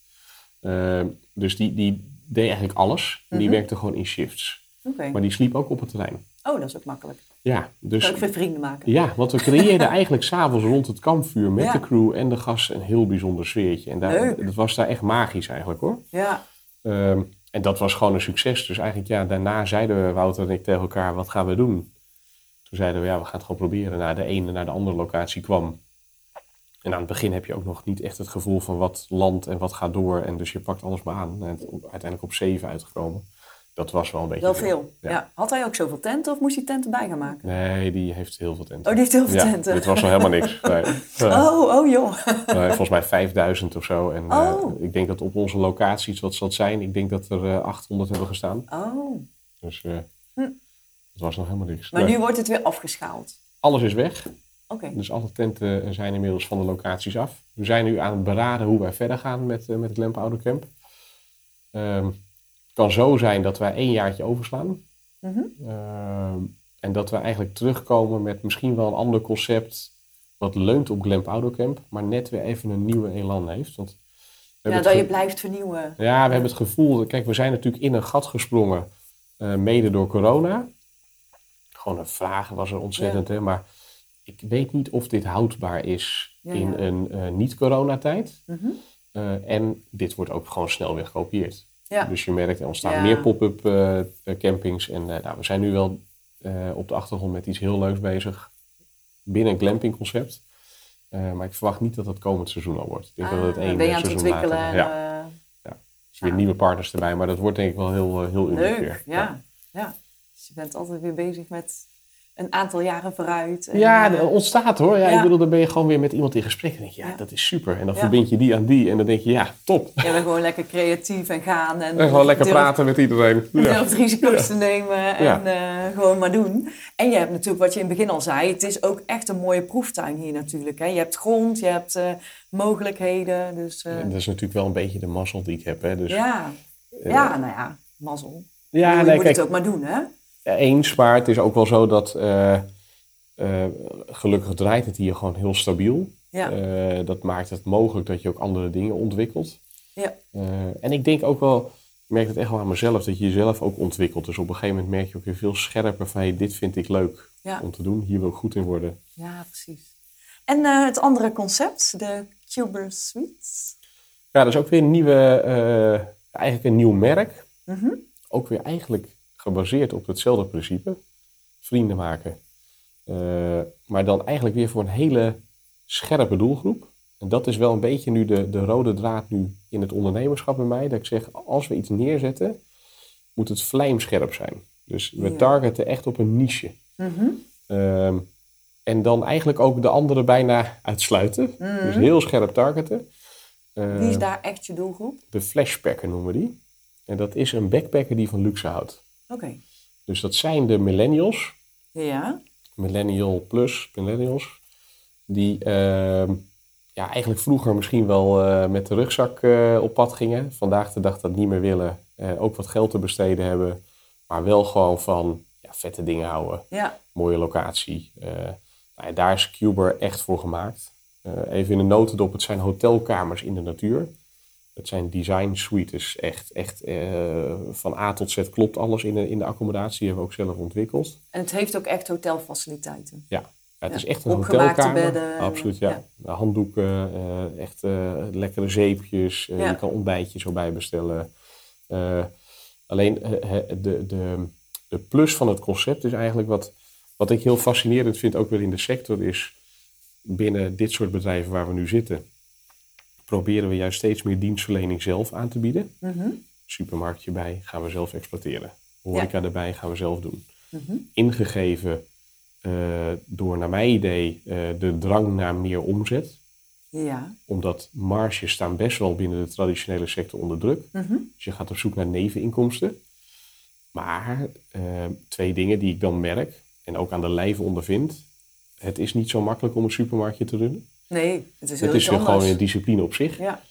Eh, dus die, die deed eigenlijk alles. Die Mhm. werkte gewoon in shifts. Oké. Maar die sliep ook op het terrein. Oh, dat is ook makkelijk. Ja, dus ik weer vrienden maken. ja, want we creëerden eigenlijk (laughs) s'avonds rond het kampvuur met Ja. de crew en de gasten een heel bijzonder sfeertje. En daar, Leuk. dat was daar echt magisch eigenlijk hoor. Ja. Ehm, en dat was gewoon een succes. Dus eigenlijk ja, daarna zeiden we, Wouter en ik tegen elkaar, wat gaan we doen? Toen zeiden we, ja, we gaan het gewoon proberen. Naar de ene naar de andere locatie kwam. En aan het begin heb je ook nog niet echt het gevoel van wat landt en wat gaat door. En dus je pakt alles maar aan. En het uiteindelijk op zeven uitgekomen. Dat was wel een beetje Wel veel. Ja. Ja. Had hij ook zoveel tenten of moest hij tenten bij gaan maken? Nee, die heeft heel veel tenten. Oh, die heeft heel veel ja, tenten. dit was nog helemaal niks. (laughs) Nee. Oh, oh joh. Nee, volgens mij 5000 of zo. En eh, Oh. ik denk dat op onze locaties, wat zal het zijn? Ik denk dat er eh, 800 hebben gestaan. Oh. Dus eh Hm. het was nog helemaal niks. Maar Nee. nu wordt het weer afgeschaald. Alles is weg. Oké. Dus alle tenten zijn inmiddels van de locaties af. We zijn nu aan het beraden hoe wij verder gaan met, uh, met het Lemp Oude Camp. Ehm, kan zo zijn dat wij één jaartje overslaan. Mhm. Ehm, en dat we eigenlijk terugkomen met misschien wel een ander concept. Wat leunt op Glamp Camp, maar net weer even een nieuwe elan heeft. Want we Ja, dat je blijft vernieuwen. ja, we hebben het gevoel, kijk, we zijn natuurlijk in een gat gesprongen, eh, mede door corona. Gewoon een vraag was er ontzettend, hè, maar ik weet niet of dit houdbaar is Ja, in een eh, niet-coronatijd. Eh, en dit wordt ook gewoon snel weer gekopieerd. Ja. Dus je merkt, er ontstaan Ja. meer pop-up eh, eh, campings. En eh, nou, we zijn nu wel op de achtergrond met iets heel leuks bezig binnen een glampingconcept. Eh, maar ik verwacht niet dat dat komend seizoen al wordt. Ik denk dat het Ah, één ben je aan het ontwikkelen? later- Ja, dus weer nieuwe partners erbij. Maar dat wordt denk ik wel heel, heel uniek leuk, weer. ja. ja. Dus je bent altijd weer bezig met een aantal jaren vooruit. En, Ja, eh, dat ontstaat hoor. Ja, ja. Ik bedoel, dan ben je gewoon weer met iemand in gesprek. En denk je, ja, Ja. dat is super. En dan Ja. verbind je die aan die. En dan denk je, ja, top. jij bent gewoon lekker creatief en gaan. En, En gewoon lekker praten met iedereen. (laughs) Ja. durft risico's te nemen en eh, gewoon maar doen. En je hebt natuurlijk, wat je in het begin al zei, het is ook echt een mooie proeftuin hier natuurlijk. Hè? Je hebt grond, je hebt eh, mogelijkheden. Dus eh, dat is natuurlijk wel een beetje de mazzel die ik heb. Hè. Dus, ja. eh, ja, nou ja, mazzel. ja, je nee, moet kijk, het ook maar doen, hè? Eens. Maar het is ook wel zo dat eh, eh, gelukkig draait het hier gewoon heel stabiel. Ja. Eh, dat maakt het mogelijk dat je ook andere dingen ontwikkelt. Ja. Eh, en ik denk ook wel, ik merk het echt wel aan mezelf, dat je jezelf ook ontwikkelt. Dus op een gegeven moment merk je ook weer veel scherper van, hey, dit vind ik leuk Ja. om te doen. Hier wil ik goed in worden. ja, precies. En eh, het andere concept, de Cuber Suites. Ja, dat is ook weer een nieuwe, eh, eigenlijk een nieuw merk. Mhm. Ook weer eigenlijk gebaseerd op hetzelfde principe. Vrienden maken. Eh, maar dan eigenlijk weer voor een hele scherpe doelgroep. En dat is wel een beetje nu de, de rode draad nu in het ondernemerschap bij mij. Dat ik zeg, als we iets neerzetten, moet het vlijmscherp zijn. Dus we Ja. targeten echt op een niche. Mhm. Ehm, en dan eigenlijk ook de anderen bijna uitsluiten. Dus heel scherp targeten. Mhm. Wie is Eh, daar echt je doelgroep? de flashpacker noemen we die. En dat is een backpacker die van luxe houdt. Oké. Dus dat zijn de millennials, Ja. millennial plus millennials, die ehm, ja, eigenlijk vroeger misschien wel eh, met de rugzak eh, op pad gingen. Vandaag de dag dat niet meer willen, eh, ook wat geld te besteden hebben, maar wel gewoon van ja, vette dingen houden, Ja. mooie locatie. Nou ja, daar is Cuber echt voor gemaakt. Even in de notendop, het zijn hotelkamers in de natuur. Het zijn design suites, echt, echt eh, van A tot Z klopt alles in de, in de accommodatie. Die hebben we ook zelf ontwikkeld. En het heeft ook echt hotelfaciliteiten. Ja, Ja, het is echt een opgemaakte hotelkamer. bedden, Absoluut, ja. Handdoeken, eh, echt eh, lekkere zeepjes. Ja. Je kan ontbijtjes erbij bestellen. Alleen de, de, de plus van het concept is eigenlijk wat, wat ik heel fascinerend vind, ook weer in de sector, is binnen dit soort bedrijven waar we nu zitten, proberen we juist steeds meer dienstverlening zelf aan te bieden. Mhm. Supermarktje bij gaan we zelf exploiteren. Horeca erbij gaan we zelf doen. Mhm. Ingegeven eh, door, naar mijn idee, eh, de drang naar meer omzet. Ja. Omdat marges staan best wel binnen de traditionele sector onder druk. Mhm. Dus je gaat op zoek naar neveninkomsten. Maar eh, twee dingen die ik dan merk en ook aan de lijve ondervind. Het is niet zo makkelijk om een supermarktje te runnen. Nee, het is heel Het is gewoon een discipline op zich. Ja.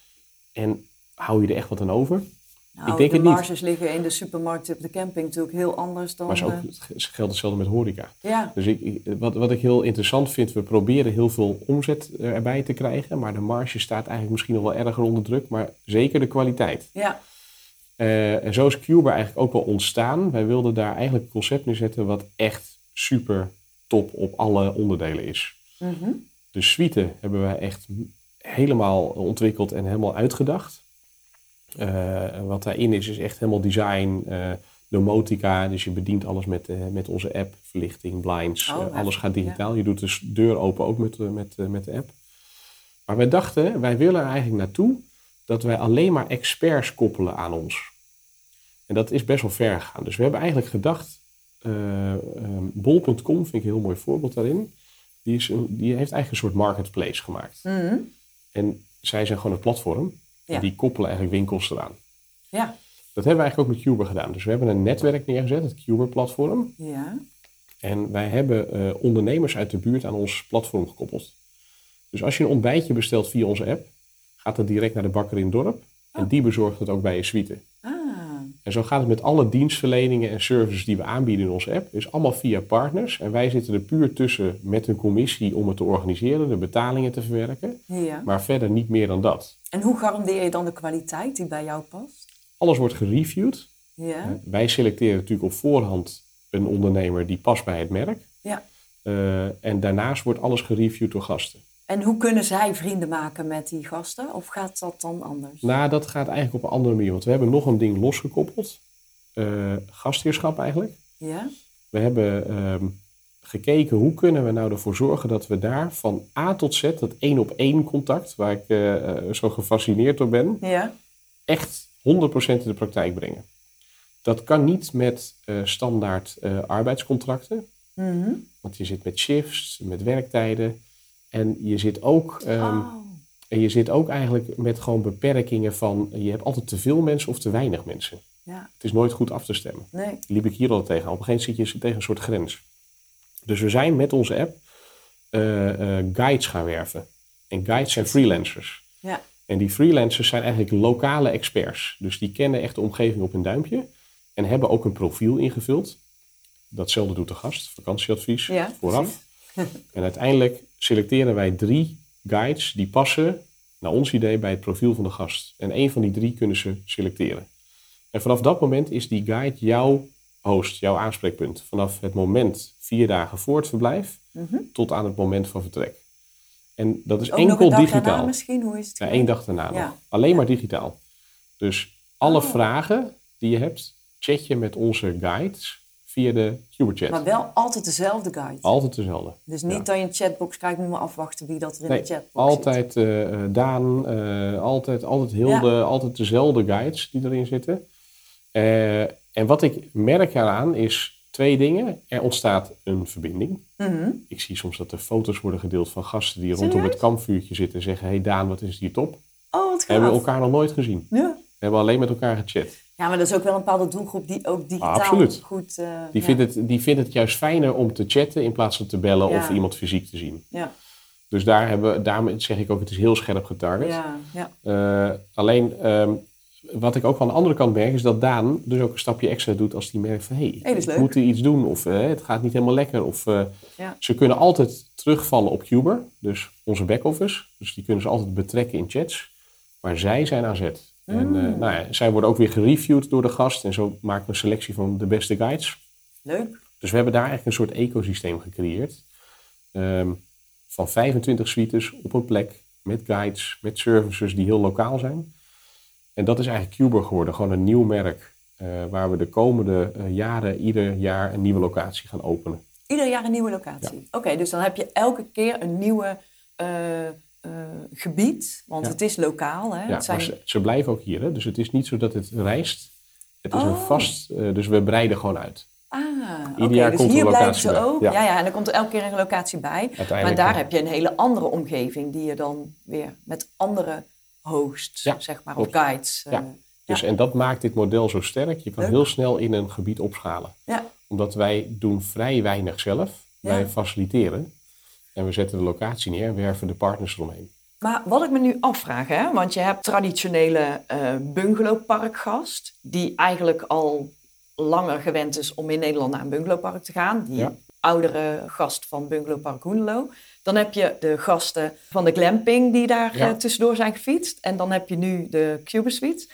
En hou je er echt wat aan over? Nou, Ik denk de het niet. marges liggen in de supermarkt op de camping natuurlijk heel anders dan... Maar zo eh, geldt hetzelfde met horeca. ja, Dus ik, wat, wat ik heel interessant vind, we proberen heel veel omzet erbij te krijgen. Maar de marge staat eigenlijk misschien nog wel erger onder druk. Maar zeker de kwaliteit. ja, Eh, en zo is Cuber eigenlijk ook wel ontstaan. Wij wilden daar eigenlijk een concept neerzetten wat echt super top op alle onderdelen is. mhm. De suite hebben wij echt helemaal ontwikkeld en helemaal uitgedacht. Eh, wat daarin is, is echt helemaal design, eh, domotica. Dus je bedient alles met, eh, met onze app, verlichting, blinds. Oh, alles gaat digitaal. Je doet de deur open ook met, met, met de app. Maar wij dachten, wij willen er eigenlijk naartoe dat wij alleen maar experts koppelen aan ons. En dat is best wel ver gegaan. Dus we hebben eigenlijk gedacht, bol.com vind ik een heel mooi voorbeeld daarin. Die, is een, die heeft eigenlijk een soort marketplace gemaakt. Mhm. En zij zijn gewoon een platform. Ja. En die koppelen eigenlijk winkels eraan. ja, Dat hebben we eigenlijk ook met Cuber gedaan. Dus we hebben een netwerk neergezet, het Cuber-platform. ja, En wij hebben eh, ondernemers uit de buurt aan ons platform gekoppeld. Dus als je een ontbijtje bestelt via onze app, gaat het direct naar de bakker in het dorp. En die bezorgt het ook bij je suite. En zo gaat het met alle dienstverleningen en services die we aanbieden in onze app. Is allemaal via partners. En wij zitten er puur tussen met een commissie om het te organiseren, de betalingen te verwerken. ja. Maar verder niet meer dan dat. En hoe garandeer je dan de kwaliteit die bij jou past? Alles wordt gereviewd. Ja, Wij selecteren natuurlijk op voorhand een ondernemer die past bij het merk. ja. Eh, en daarnaast wordt alles gereviewd door gasten. En hoe kunnen zij vrienden maken met die gasten? Of gaat dat dan anders? Nou, dat gaat eigenlijk op een andere manier. Want we hebben nog een ding losgekoppeld. Eh gastheerschap eigenlijk. Ja, We hebben ehm, gekeken hoe kunnen we nou ervoor zorgen dat we daar van A tot Z, dat één op één contact, waar ik eh, eh, zo gefascineerd door ben, ja, echt 100% in de praktijk brengen. Dat kan niet met standaard arbeidscontracten. Mhm. Want je zit met shifts, met werktijden. En je zit ook, ehm, Oh. en je zit ook eigenlijk met gewoon beperkingen van... Je hebt altijd te veel mensen of te weinig mensen. Ja, Het is nooit goed af te stemmen. nee. liep ik hier al tegen. Op een gegeven moment zit je tegen een soort grens. Dus we zijn met onze app eh, eh, guides gaan werven. En guides zijn freelancers. Ja. En die freelancers zijn eigenlijk lokale experts. Dus die kennen echt de omgeving op hun duimpje. En hebben ook een profiel ingevuld. Datzelfde doet de gast, vakantieadvies, Ja, vooraf. (laughs) en uiteindelijk selecteren wij drie guides die passen, naar ons idee, bij het profiel van de gast. En één van die drie kunnen ze selecteren. En vanaf dat moment is die guide jouw host, jouw aanspreekpunt. Vanaf het moment vier dagen voor het verblijf Mhm. tot aan het moment van vertrek. En dat is Ook nog enkel een dag digitaal. daarna misschien? Hoe is het? Ja, één dag daarna Ja. Alleen maar digitaal. Dus alle Oh. vragen die je hebt, chat je met onze guides via de Cuberchat. Maar wel altijd dezelfde guide. Altijd dezelfde. Dus niet Ja. dat je een chatbox krijgt, moet maar afwachten wie dat er in Nee, de chatbox zit. altijd eh, Daan, eh, altijd, altijd Hilde, altijd dezelfde guides die erin zitten. En wat ik merk eraan is twee dingen. Er ontstaat een verbinding. Mhm. Ik zie soms dat er foto's worden gedeeld van gasten die rondom het kampvuurtje zitten en zeggen: Hey Daan, wat is hier top? Oh, wat Hebben we gaaf. elkaar nog nooit gezien. Ja. We hebben alleen met elkaar gechat. Ja, maar dat is ook wel een bepaalde doelgroep die ook digitaal absoluut. goed... eh, Die, ja. vindt het, die vindt het juist fijner om te chatten in plaats van te bellen Ja. of iemand fysiek te zien. Ja, Dus daar hebben, daarom zeg ik ook, het is heel scherp getarget. ja, ja. Eh, alleen, ehm, wat ik ook van de andere kant merk, is dat Daan dus ook een stapje extra doet als hij merkt van, hé, dat is ik leuk. moet iets doen of eh, het gaat niet helemaal lekker. Of, Ja. Ze kunnen altijd terugvallen op Cuber, dus onze back-office. Dus die kunnen ze altijd betrekken in chats. Maar zij zijn aan zet. En Mm. eh, nou ja, zij worden ook weer gereviewd door de gast. En zo maken we een selectie van de beste guides. Leuk. Dus we hebben daar eigenlijk een soort ecosysteem gecreëerd. Ehm, van 25 suites op een plek, met guides, met services die heel lokaal zijn. En dat is eigenlijk Cuber geworden, gewoon een nieuw merk. eh, waar we de komende eh, jaren ieder jaar een nieuwe locatie gaan openen. Ieder jaar een nieuwe locatie. Oké, dus dan heb je elke keer een nieuwe eh, gebied. Want Ja. het is lokaal, hè? Ja, het zijn... ze, ze blijven ook hier. Hè? Dus het is niet zo dat het reist. Het is een Oh. vast, eh, dus we breiden gewoon uit. Ah, Ieder oké. Dus komt er hier blijven ze bij. ook. Ja. Ja. ja, en dan komt er elke keer een locatie bij. Maar daar heb je een hele andere omgeving die je dan weer met andere hosts, zeg maar, of guides. Ja. Dus. En dat maakt dit model zo sterk. Je kan Leuk. heel snel in een gebied opschalen. ja. Omdat wij doen vrij weinig zelf. Wij faciliteren. En we zetten de locatie neer en werven de partners eromheen. Maar wat ik me nu afvraag, hè, want je hebt traditionele eh bungalowparkgast, die eigenlijk al langer gewend is om in Nederland naar een bungalowpark te gaan. Die Ja. oudere gast van Bungalowpark Hoenderloo. Dan heb je de gasten van de glamping die daar Ja. eh, tussendoor zijn gefietst. En dan heb je nu de Cubasuites.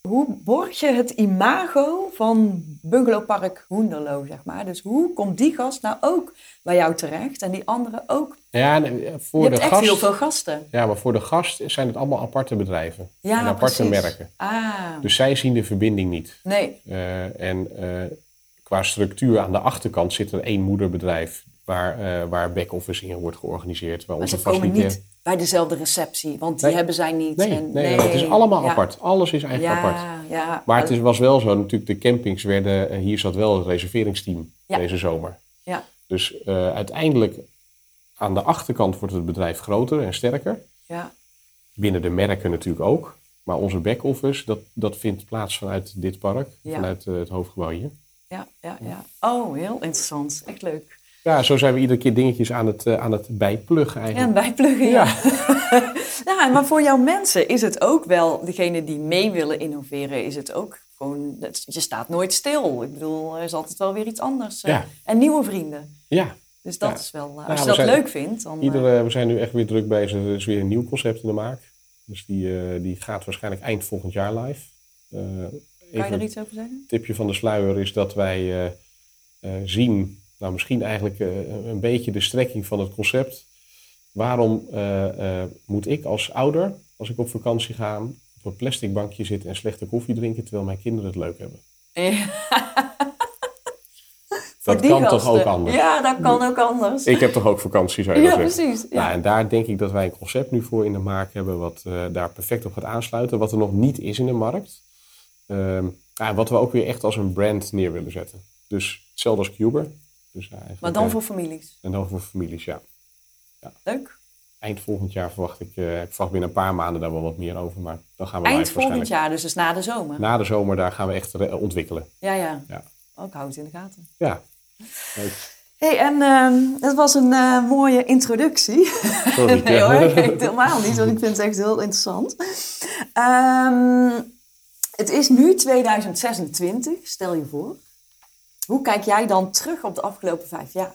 Hoe borg je het imago van Bungalowpark Hoenderloo, zeg maar? Dus hoe komt die gast nou ook bij jou terecht en die andere ook? Ja, eh, Je voor hebt de echt gast. heel veel gasten. Ja, maar voor de gast zijn het allemaal aparte bedrijven. Ja, en aparte precies. merken. Ah, Dus zij zien de verbinding niet. nee. Eh, en eh, qua structuur aan de achterkant zit er één moederbedrijf waar, eh waar back-office in wordt georganiseerd. Waar Maar onze niet bij dezelfde receptie, want die Nee. hebben zij niet. Nee, En- nee, het is allemaal ja. apart. Alles is eigenlijk Ja, apart. ja. Maar het is, was wel zo, natuurlijk de campings werden, eh, hier zat wel het reserveringsteam deze zomer. Ja, Dus eh, uiteindelijk aan de achterkant wordt het bedrijf groter en sterker. ja. Binnen de merken natuurlijk ook. Maar onze back-office, dat, dat vindt plaats vanuit dit park, vanuit eh, het hoofdgebouw hier. Ja, ja, ja. Oh, heel interessant. Echt leuk. Ja, zo zijn we iedere keer dingetjes aan het, eh, aan het bijpluggen Ja, eigenlijk. en bijpluggen, ja. (laughs) ja, maar voor jouw mensen is het ook wel, degene die mee willen innoveren, is het ook gewoon, het- je staat nooit stil. Ik bedoel, er is altijd wel weer iets anders. eh, Ja. En nieuwe vrienden. Ja, Dus dat Ja. is wel, eh, Ja, als je dat zijn- leuk vindt, dan... iedere, we zijn nu echt weer druk bezig. Er is weer een nieuw concept in de maak. Dus die, die gaat waarschijnlijk eind volgend jaar live. Eh, kan je er iets over zeggen? tipje van de sluier is dat wij zien, nou misschien eigenlijk eh, een beetje de strekking van het concept. Waarom eh, eh, moet ik als ouder, als ik op vakantie ga, op een plastic bankje zitten en slechte koffie drinken terwijl mijn kinderen het leuk hebben? (laughs) Dat kan toch ook anders? Ja, dat kan ook anders. Ik heb toch ook vakantie, zou je ja, zeggen? precies. Ja. Nou, en daar denk ik dat wij een concept nu voor in de maak hebben, wat daar perfect op gaat aansluiten, wat er nog niet is in de markt. Ehm, wat we ook weer echt als een brand neer willen zetten. Dus hetzelfde als Cuber. Dus eigenlijk, Maar dan eh, voor families. En dan voor families, ja. Leuk. Eind volgend jaar verwacht ik, eh, ik verwacht binnen een paar maanden daar wel wat meer over. Maar dan gaan we Eind volgend jaar, dus, dus na de zomer. Na de zomer, daar gaan we echt ontwikkelen. Ja, ja. Ja. Oh, ik hou het in de gaten. Ja, leuk. hey, en ehm, dat was een eh, mooie introductie. Sorry. (laughs) nee hoor, ik (laughs) het helemaal niet, want ik vind het echt heel interessant. Ehm, het is nu 2026, stel je voor. Hoe kijk jij dan terug op de afgelopen vijf jaar?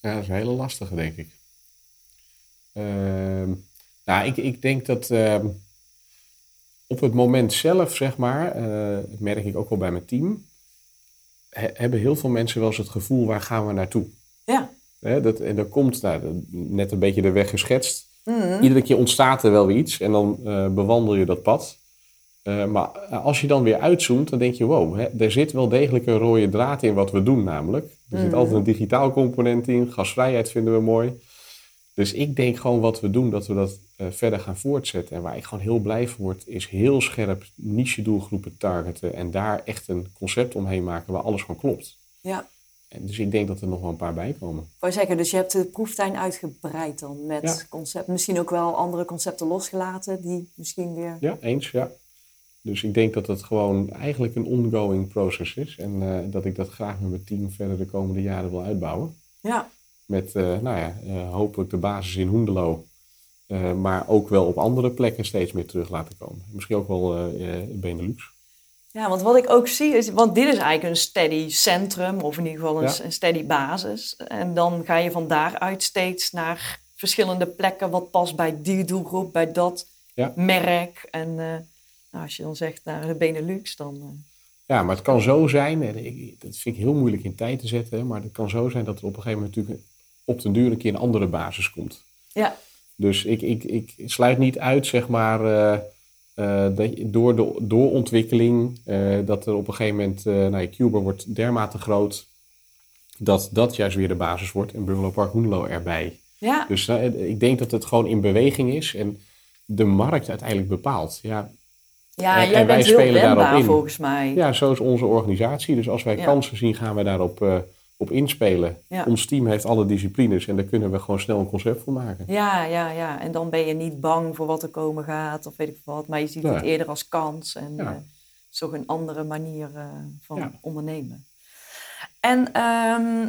Ja, dat is een hele lastige, denk ik. Ehm, nou, ik, ik denk dat ehm, op het moment zelf, zeg maar, eh, dat merk ik ook wel bij mijn team, he- hebben heel veel mensen wel eens het gevoel, waar gaan we naartoe? Ja. Dat, en dan komt nou, net een beetje de weg geschetst. Mhm. Iedere keer ontstaat er wel weer iets en dan eh, bewandel je dat pad. Eh, maar als je dan weer uitzoomt, dan denk je, wow, hè, er zit wel degelijk een rode draad in wat we doen namelijk. Er zit Mhm. altijd een digitaal component in, gasvrijheid vinden we mooi. Dus ik denk gewoon wat we doen, dat we dat eh, verder gaan voortzetten. En waar ik gewoon heel blij van word, is heel scherp niche doelgroepen targeten en daar echt een concept omheen maken waar alles gewoon klopt. Ja. En dus ik denk dat er nog wel een paar bij komen. Wou zeggen, dus je hebt de proeftuin uitgebreid dan met Ja. concepten. Misschien ook wel andere concepten losgelaten die misschien weer... Ja, eens, ja. Dus ik denk dat het gewoon eigenlijk een ongoing process is. En eh, dat ik dat graag met mijn team verder de komende jaren wil uitbouwen. Ja, Met, eh, nou ja, eh, hopelijk de basis in Hoendelo. maar ook wel op andere plekken steeds meer terug laten komen. Misschien ook wel Benelux. Ja, want wat ik ook zie is, want dit is eigenlijk een steady centrum, of in ieder geval een, Ja. een steady basis. En dan ga je van daaruit steeds naar verschillende plekken, wat past bij die doelgroep, bij dat Ja. merk. En nou, als je dan zegt naar de Benelux, dan... eh, Ja, maar het kan zo zijn, en ik, dat vind ik heel moeilijk in tijd te zetten, maar het kan zo zijn dat er op een gegeven moment natuurlijk op den duur een keer een andere basis komt. ja, Dus ik, ik, ik sluit niet uit, zeg maar, eh, eh, dat je, door de doorontwikkeling, eh dat er op een gegeven moment, nou, Cuba wordt dermate groot, dat dat juist weer de basis wordt en Bungalow Park Hoenlo erbij. ja, Dus ik denk dat het gewoon in beweging is en de markt uiteindelijk bepaalt. Ja, ja en jij wij bent heel wendbaar in. volgens mij. ja, zo is onze organisatie. Dus als wij Ja. kansen zien, gaan we daarop eh, op inspelen. Ja. Ons team heeft alle disciplines en daar kunnen we gewoon snel een concept voor maken. Ja, ja, ja. En dan ben je niet bang voor wat er komen gaat of weet ik wat. Maar je ziet Ja. het eerder als kans. En Ja. eh, toch een andere manier eh, van Ja. ondernemen. En ehm,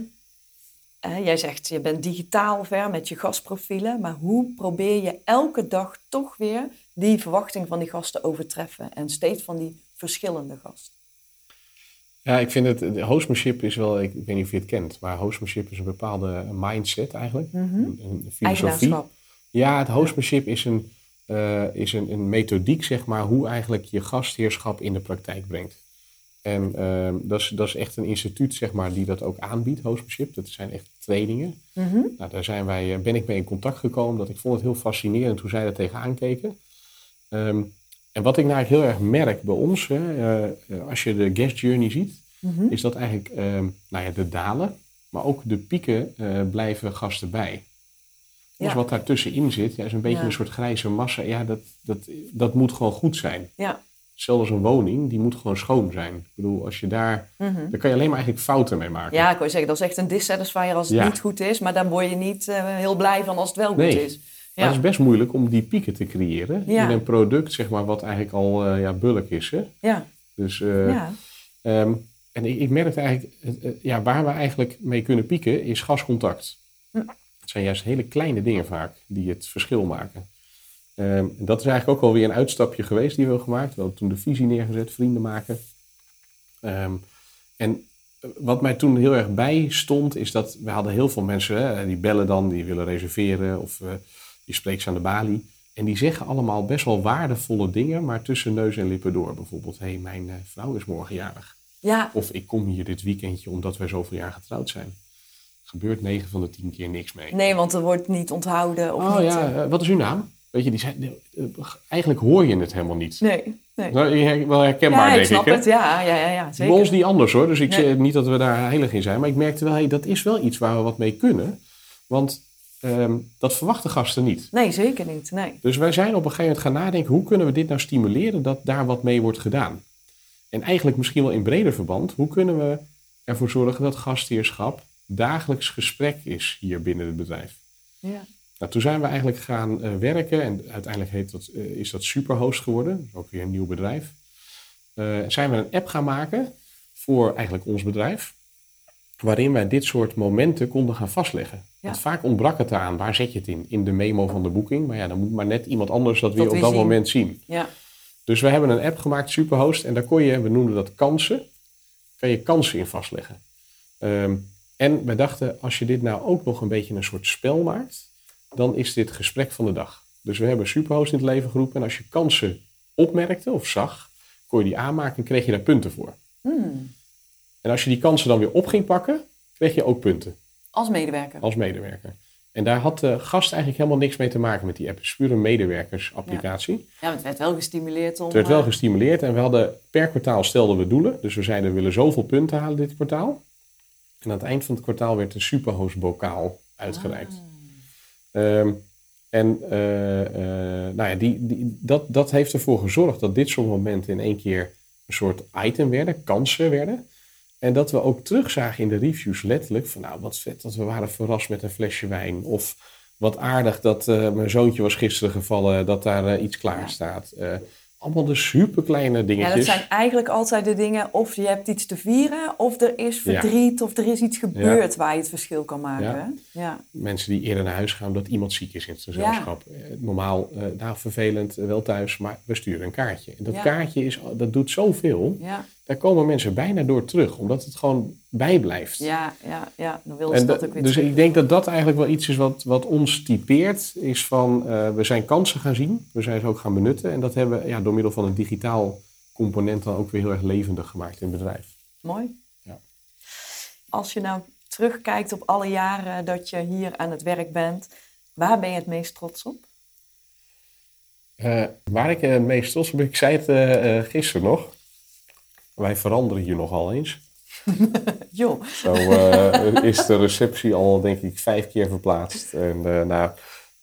eh, jij zegt, je bent digitaal ver met je gastprofielen. Maar hoe probeer je elke dag toch weer die verwachting van die gasten overtreffen? En steeds van die verschillende gasten. Ja, ik vind het, hostmanship is wel, ik, ik weet niet of je het kent, maar hostmanship is een bepaalde mindset eigenlijk. Een, een filosofie. Ja, het hostmanship is, een, eh, is een, een methodiek, zeg maar, hoe eigenlijk je gastheerschap in de praktijk brengt. En ehm, dat, is, dat is echt een instituut, zeg maar, die dat ook aanbiedt, hostmanship. Dat zijn echt trainingen. Mhm. Nou, daar zijn wij, eh, ben ik mee in contact gekomen, dat ik vond het heel fascinerend hoe zij er tegenaan keken. Ehm, en wat ik nou eigenlijk heel erg merk bij ons, hè, eh, eh, als je de guest journey ziet, Mhm. is dat eigenlijk ehm, nou ja, de dalen, maar ook de pieken eh, blijven gasten bij. Dus Ja. wat daartussenin zit, ja, is een beetje Ja. een soort grijze massa. Ja, dat, dat, dat moet gewoon goed zijn. Ja. Als een woning, die moet gewoon schoon zijn. Ik bedoel, als je daar, Mhm. daar kan je alleen maar eigenlijk fouten mee maken. Ja, ik wil zeggen, dat is echt een dissatisfier als het Ja. niet goed is. Maar daar word je niet heel blij van als het wel goed Nee. is. Maar het is best moeilijk om die pieken te creëren in een product, zeg maar, wat eigenlijk al eh, ja, bulk is. Hè? Ja, Dus, eh, ja. ehm, en ik, ik merkte eigenlijk, ja, waar we eigenlijk mee kunnen pieken, is gascontact. Hm. Het zijn juist hele kleine dingen vaak die het verschil maken. En dat is eigenlijk ook alweer een uitstapje geweest die we hebben gemaakt. We hadden toen de visie neergezet, vrienden maken. Ehm, en wat mij toen heel erg bij stond, is dat we hadden heel veel mensen, hè, die bellen dan, die willen reserveren of eh, je spreekt ze aan de balie. En die zeggen allemaal best wel waardevolle dingen, maar tussen neus en lippen door. Bijvoorbeeld, hé, hey, mijn eh, vrouw is morgen jarig. ja. Of ik kom hier dit weekendje omdat wij zoveel jaar getrouwd zijn. Gebeurt 9 van de 10 keer niks mee. Nee, want er wordt niet onthouden. Of oh niet, ja, eh, eh, wat is uw naam? Weet je, die zijn, eigenlijk hoor je het helemaal niet. nee, nee. Nou, wel herkenbaar, ja, ik denk snap ik. hè? het. Ja, ja, ja, ja zeker. Bij ons niet anders hoor, dus ik Nee. zeg niet dat we daar heilig in zijn. Maar ik merkte wel, hey, dat is wel iets waar we wat mee kunnen. Want ehm, dat verwachten gasten niet. Nee, zeker niet. Nee. Dus wij zijn op een gegeven moment gaan nadenken, hoe kunnen we dit nou stimuleren dat daar wat mee wordt gedaan? En eigenlijk misschien wel in breder verband, hoe kunnen we ervoor zorgen dat gastheerschap dagelijks gesprek is hier binnen het bedrijf. Ja. Nou, toen zijn we eigenlijk gaan eh, werken en uiteindelijk heet dat, eh, is dat Superhost geworden, ook weer een nieuw bedrijf. Eh, zijn we een app gaan maken voor eigenlijk ons bedrijf, waarin wij dit soort momenten konden gaan vastleggen. Ja. Want vaak ontbrak het eraan, waar zet je het in? In de memo van de boeking, maar ja, dan moet maar net iemand anders dat weer op dat zien. moment zien. Ja. Dus we hebben een app gemaakt, Superhost, en daar kon je, we noemden dat kansen, kan je kansen in vastleggen. Ehm, en we dachten, als je dit nou ook nog een beetje een soort spel maakt, dan is dit gesprek van de dag. Dus we hebben Superhost in het leven geroepen en als je kansen opmerkte of zag, kon je die aanmaken en kreeg je daar punten voor. Hmm. En als je die kansen dan weer op ging pakken, kreeg je ook punten Als medewerker. als medewerker. En daar had de gast eigenlijk helemaal niks mee te maken met die app. Het is puur een medewerkersapplicatie. Ja, maar het werd wel gestimuleerd om... Het werd wel eh, gestimuleerd en we hadden per kwartaal stelden we doelen. Dus we zeiden we willen zoveel punten halen dit kwartaal. En aan het eind van het kwartaal werd de superhost bokaal uitgereikt. Ah. Ehm, en eh, eh, nou ja, die, die, dat, dat heeft ervoor gezorgd dat dit soort momenten in één keer een soort item werden, kansen werden. En dat we ook terugzagen in de reviews letterlijk van nou wat vet dat we waren verrast met een flesje wijn. Of wat aardig dat eh, mijn zoontje was gisteren gevallen, dat daar eh, iets klaar staat. Eh, allemaal de superkleine Ja, dingetjes. dat zijn eigenlijk altijd de dingen, of je hebt iets te vieren, of er is Ja. verdriet, of er is iets gebeurd waar je het verschil kan maken. Ja. Ja. Ja. Mensen die eerder naar huis gaan omdat iemand ziek is in het gezelschap. Normaal, eh, nou vervelend, wel thuis, maar we sturen een kaartje. En dat Ja. kaartje is, dat doet zoveel. Ja. Daar komen mensen bijna door terug, omdat het gewoon bijblijft. Ja, ja, ja, dan ze En dat da- ook weer dus ik denk dat dat eigenlijk wel iets is wat, wat ons typeert. Is van, eh, we zijn kansen gaan zien, we zijn ze ook gaan benutten. En dat hebben we ja, door middel van een digitaal component dan ook weer heel erg levendig gemaakt in het bedrijf. Mooi. Ja. Als je nou terugkijkt op alle jaren dat je hier aan het werk bent, waar ben je het meest trots op? Eh, waar ik het meest trots op ben, ik zei het eh, gisteren nog. Wij veranderen hier nogal eens. (laughs) Jo, Zo eh, is de receptie al, denk ik, vijf keer verplaatst. En eh nou,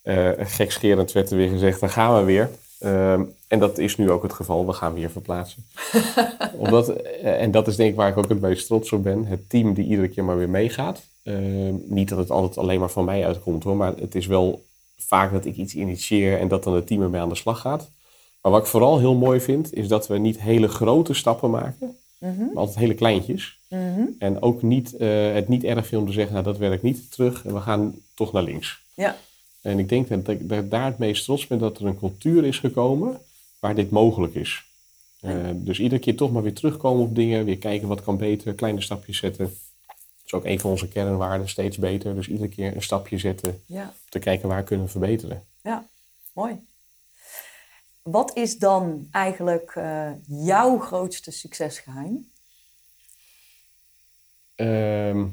eh, gekscherend werd er weer gezegd, dan gaan we weer. Ehm, en dat is nu ook het geval, we gaan weer verplaatsen. (laughs) Omdat, en dat is denk ik waar ik ook het meest trots op ben. Het team die iedere keer maar weer meegaat. Ehm, niet dat het altijd alleen maar van mij uitkomt hoor, maar het is wel vaak dat ik iets initieer en dat dan het team ermee aan de slag gaat. Maar wat ik vooral heel mooi vind, is dat we niet hele grote stappen maken, Mhm. maar altijd hele kleintjes. Mhm. En ook niet, eh, het niet erg vind om te zeggen, nou dat werkt niet, terug en we gaan toch naar links. Ja. En ik denk dat ik dat daar het meest trots ben dat er een cultuur is gekomen waar dit mogelijk is. Eh, dus iedere keer toch maar weer terugkomen op dingen, weer kijken wat kan beter, kleine stapjes zetten. Dat is ook een van onze kernwaarden, steeds beter. Dus iedere keer een stapje zetten, ja, om te kijken waar kunnen we verbeteren. ja, mooi. Wat is dan eigenlijk eh, jouw grootste succesgeheim? Ehm,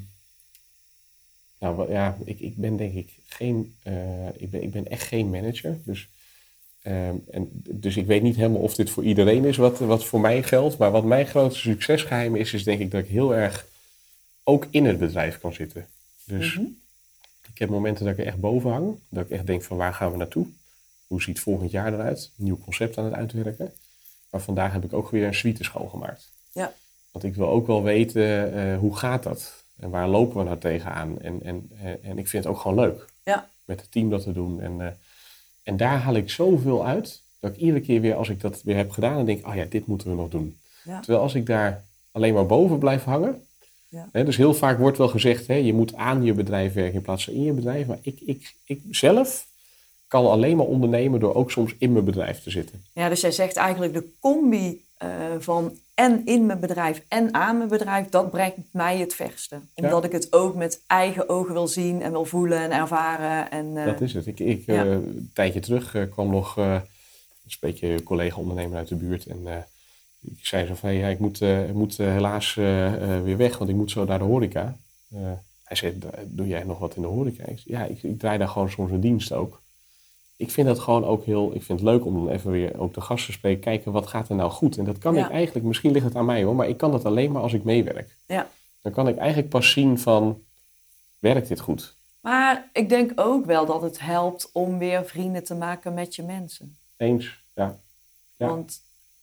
nou ja, ik, ik ben denk ik geen, eh, ik, ben, ik ben echt geen manager. Dus, ehm, en, dus ik weet niet helemaal of dit voor iedereen is wat, wat voor mij geldt. Maar wat mijn grootste succesgeheim is, is denk ik dat ik heel erg ook in het bedrijf kan zitten. Dus Mhm. ik heb momenten dat ik er echt boven hang. Dat ik echt denk van waar gaan we naartoe? Hoe ziet volgend jaar eruit? Nieuw concept aan het uitwerken. Maar vandaag heb ik ook weer een suite schoongemaakt. Ja. Want ik wil ook wel weten eh, hoe gaat dat? En waar lopen we nou tegenaan? En, en, en, en ik vind het ook gewoon leuk. Ja. Met het team dat te doen. En, eh, en daar haal ik zoveel uit. Dat ik iedere keer weer als ik dat weer heb gedaan. Dan denk oh ja, dit moeten we nog doen. Ja. Terwijl als ik daar alleen maar boven blijf hangen. Ja. Hè, dus heel vaak wordt wel gezegd, hè, je moet aan je bedrijf werken in plaats van in je bedrijf. Maar ik, ik, ik zelf kan alleen maar ondernemen door ook soms in mijn bedrijf te zitten. Ja, dus jij zegt eigenlijk de combi eh, van en in mijn bedrijf en aan mijn bedrijf, dat brengt mij het verste. Omdat ik het ook met eigen ogen wil zien en wil voelen en ervaren. En, eh, Dat is het. Ik, ik, ja. eh, een tijdje terug kwam nog een beetje collega-ondernemer uit de buurt. En ik zei zo van, hey, ja, ik moet, ik moet helaas weer weg, want ik moet zo naar de horeca. Hij zei, "Da- doe jij nog wat in de horeca? Ik zei, ja, ik, ik draai daar gewoon soms een dienst ook. Ik vind dat gewoon ook heel, ik vind het leuk om dan even weer ook de gasten te spreken, kijken wat gaat er nou goed. En dat kan Ja. ik eigenlijk, misschien ligt het aan mij hoor, maar ik kan dat alleen maar als ik meewerk. Ja. Dan kan ik eigenlijk pas zien van, werkt dit goed? Maar ik denk ook wel dat het helpt om weer vrienden te maken met je mensen. Eens, ja. Ja. Want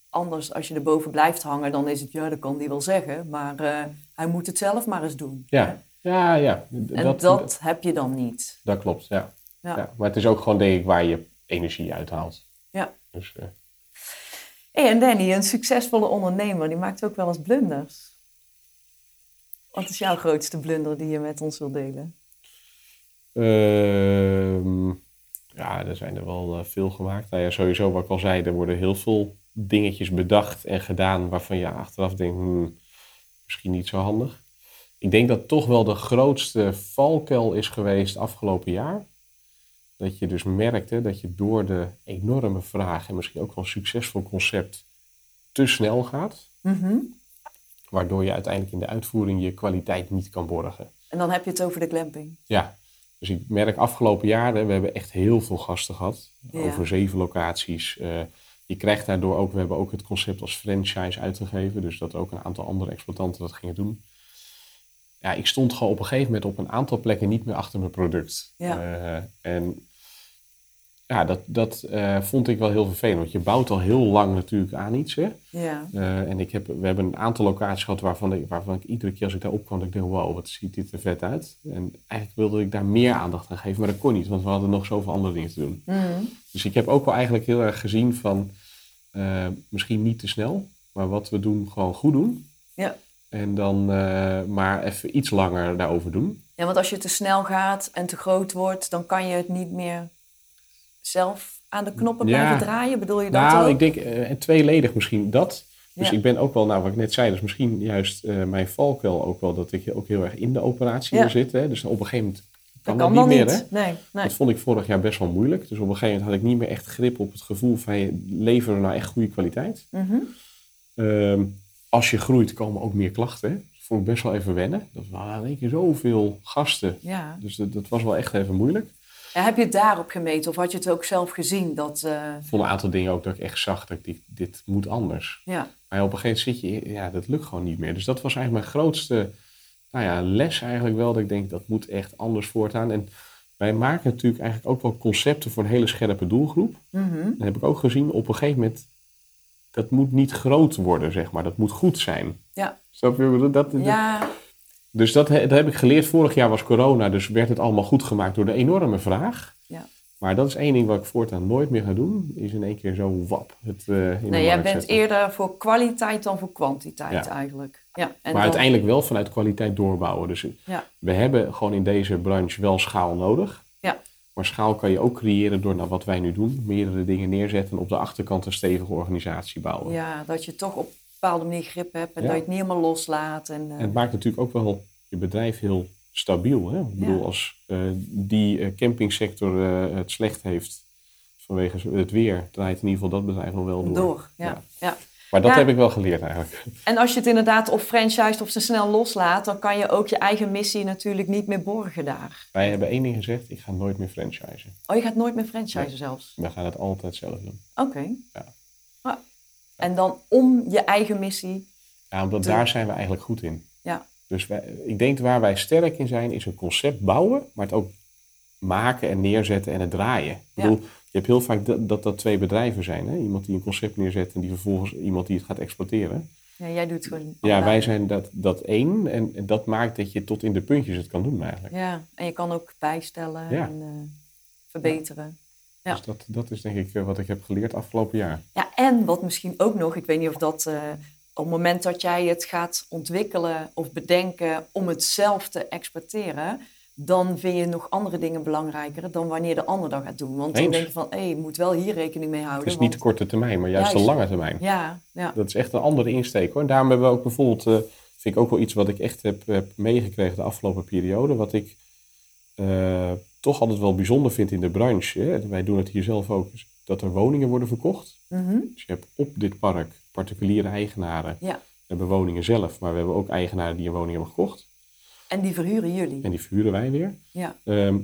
anders, als je er boven blijft hangen, dan is het, ja, dat kan die wel zeggen. Maar eh, hij moet het zelf maar eens doen. Ja, ja, ja. En dat, heb je dan niet. Dat klopt, ja. Ja. Maar het is ook gewoon, denk ik, waar je energie uithaalt. Ja. Dus, uh... hey, en Danny, een succesvolle ondernemer, die maakt ook wel eens blunders. Wat is jouw grootste blunder die je met ons wilt delen? Ehm, ja, er zijn er wel uh, veel gemaakt. Nou ja, sowieso wat ik al zei, er worden heel veel dingetjes bedacht en gedaan waarvan je achteraf denkt, hmm, misschien niet zo handig. Ik denk dat toch wel de grootste valkuil is geweest afgelopen jaar. Dat je dus merkte dat je door de enorme vraag en misschien ook wel een succesvol concept te snel gaat. Mhm. Waardoor je uiteindelijk in de uitvoering je kwaliteit niet kan borgen. En dan heb je het over de clamping. Ja, dus ik merk afgelopen jaren, we hebben echt heel veel gasten gehad. Over zeven locaties. Uh, je krijgt daardoor ook, we hebben ook het concept als franchise uitgegeven. Dus dat ook een aantal andere exploitanten dat gingen doen. Ja, ik stond gewoon op een gegeven moment op een aantal plekken niet meer achter mijn product. Ja. Uh, en ja, dat, dat uh, vond ik wel heel vervelend. Want je bouwt al heel lang natuurlijk aan iets. Hè? Ja. Uh, en ik heb, we hebben een aantal locaties gehad waarvan ik, waarvan ik iedere keer als ik daar opkwam, dat ik dacht, wow, wat ziet dit er vet uit. En eigenlijk wilde ik daar meer aandacht aan geven, maar dat kon niet, want we hadden nog zoveel andere dingen te doen. Mm. Dus ik heb ook wel eigenlijk heel erg gezien van, uh, misschien niet te snel, maar wat we doen, gewoon goed doen. Ja. En dan maar even iets langer daarover doen. Ja, want als je te snel gaat en te groot wordt, dan kan je het niet meer zelf aan de knoppen Ja. blijven draaien? Bedoel je dat Nou, ook? ik denk uh, en tweeledig misschien dat. Dus Ja. ik ben ook wel, nou wat ik net zei, dus misschien juist uh, mijn valkuil ook wel dat ik ook heel erg in de operatie Ja. wil zitten. Hè. Dus op een gegeven moment kan dat dat, kan niet meer. niet. Hè. Nee, nee. Dat vond ik vorig jaar best wel moeilijk. Dus op een gegeven moment had ik niet meer echt grip op het gevoel van je leveren we nou echt goede kwaliteit. Mhm. Ehm, als je groeit komen ook meer klachten. Hè. Dat vond ik best wel even wennen. Dat waren in één keer zoveel gasten. Ja. Dus dat, dat was wel echt even moeilijk. Heb je het daarop gemeten of had je het ook zelf gezien? Dat, eh, Ik vond een aantal dingen ook dat ik echt zag dat ik dit, dit moet anders. ja. Maar op een gegeven moment zit je, ja, dat lukt gewoon niet meer. Dus dat was eigenlijk mijn grootste nou ja, les eigenlijk wel. Dat ik denk, dat moet echt anders voortaan. En wij maken natuurlijk eigenlijk ook wel concepten voor een hele scherpe doelgroep. Mhm. Dan heb ik ook gezien, op een gegeven moment, dat moet niet groot worden, zeg maar. Dat moet goed zijn. Ja. Snap je? Dat, dat- ja, dus dat, dat heb ik geleerd. Vorig jaar was corona, dus werd het allemaal goed gemaakt door de enorme vraag. Ja. Maar dat is één ding wat ik voortaan nooit meer ga doen, is in één keer zo wap het eh, nee, jij bent zetten. eerder voor kwaliteit dan voor kwantiteit Ja. eigenlijk. Ja, en maar dan- uiteindelijk wel vanuit kwaliteit doorbouwen. Dus Ja. we hebben gewoon in deze branche wel schaal nodig. Ja. Maar schaal kan je ook creëren door nou, wat wij nu doen. Meerdere dingen neerzetten en op de achterkant een stevige organisatie bouwen. Ja, dat je toch op bepaalde manier grip hebt en Ja. dat je het niet helemaal loslaat. En, eh, En het maakt natuurlijk ook wel je bedrijf heel stabiel. Hè? Ik bedoel, Ja. als eh, die eh, campingsector het slecht heeft vanwege het weer, draait in ieder geval dat bedrijf nog wel door. door. Ja. Ja. Maar dat heb ik wel geleerd eigenlijk. En als je het inderdaad of franchised of te snel loslaat, dan kan je ook je eigen missie natuurlijk niet meer borgen daar. Wij hebben één ding gezegd, ik ga nooit meer franchisen. Oh, je gaat nooit meer franchisen Nee. zelfs? We gaan het altijd zelf doen. Oké. Ja. En dan om je eigen missie. Ja, omdat Te- daar zijn we eigenlijk goed in. Ja. Dus wij, ik denk waar wij sterk in zijn, is een concept bouwen, maar het ook maken en neerzetten en het draaien. Ik Ja. bedoel, je hebt heel vaak dat, dat dat twee bedrijven zijn. Hè? Iemand die een concept neerzet en die vervolgens iemand die het gaat exploiteren. Ja, jij doet gewoon. Ja, wij zijn dat, dat één en, en dat maakt dat je tot in de puntjes het kan doen eigenlijk. Ja, en je kan ook bijstellen Ja. en eh, verbeteren. Ja. Dus dat, dat is denk ik eh, wat ik heb geleerd afgelopen jaar. Ja, en wat misschien ook nog, ik weet niet of dat eh, op het moment dat jij het gaat ontwikkelen of bedenken om het zelf te exporteren, dan vind je nog andere dingen belangrijker dan wanneer de ander dat gaat doen. Want dan denk je van, hé, je moet wel hier rekening mee houden. Het is niet de korte termijn, maar juist, Juist. de lange termijn. Ja, ja. Dat is echt een andere insteek hoor. En daarom hebben we ook bijvoorbeeld, eh, vind ik ook wel iets wat ik echt heb, heb meegekregen de afgelopen periode. Wat ik toch altijd wel bijzonder vind in de branche. Hè. Wij doen het hier zelf ook. is dat er woningen worden verkocht. Mhm. Dus je hebt op dit park particuliere eigenaren. Ja. We hebben woningen zelf, maar we hebben ook eigenaren die een woning hebben gekocht. En die verhuren jullie. En die verhuren wij weer. Ja, Ehm,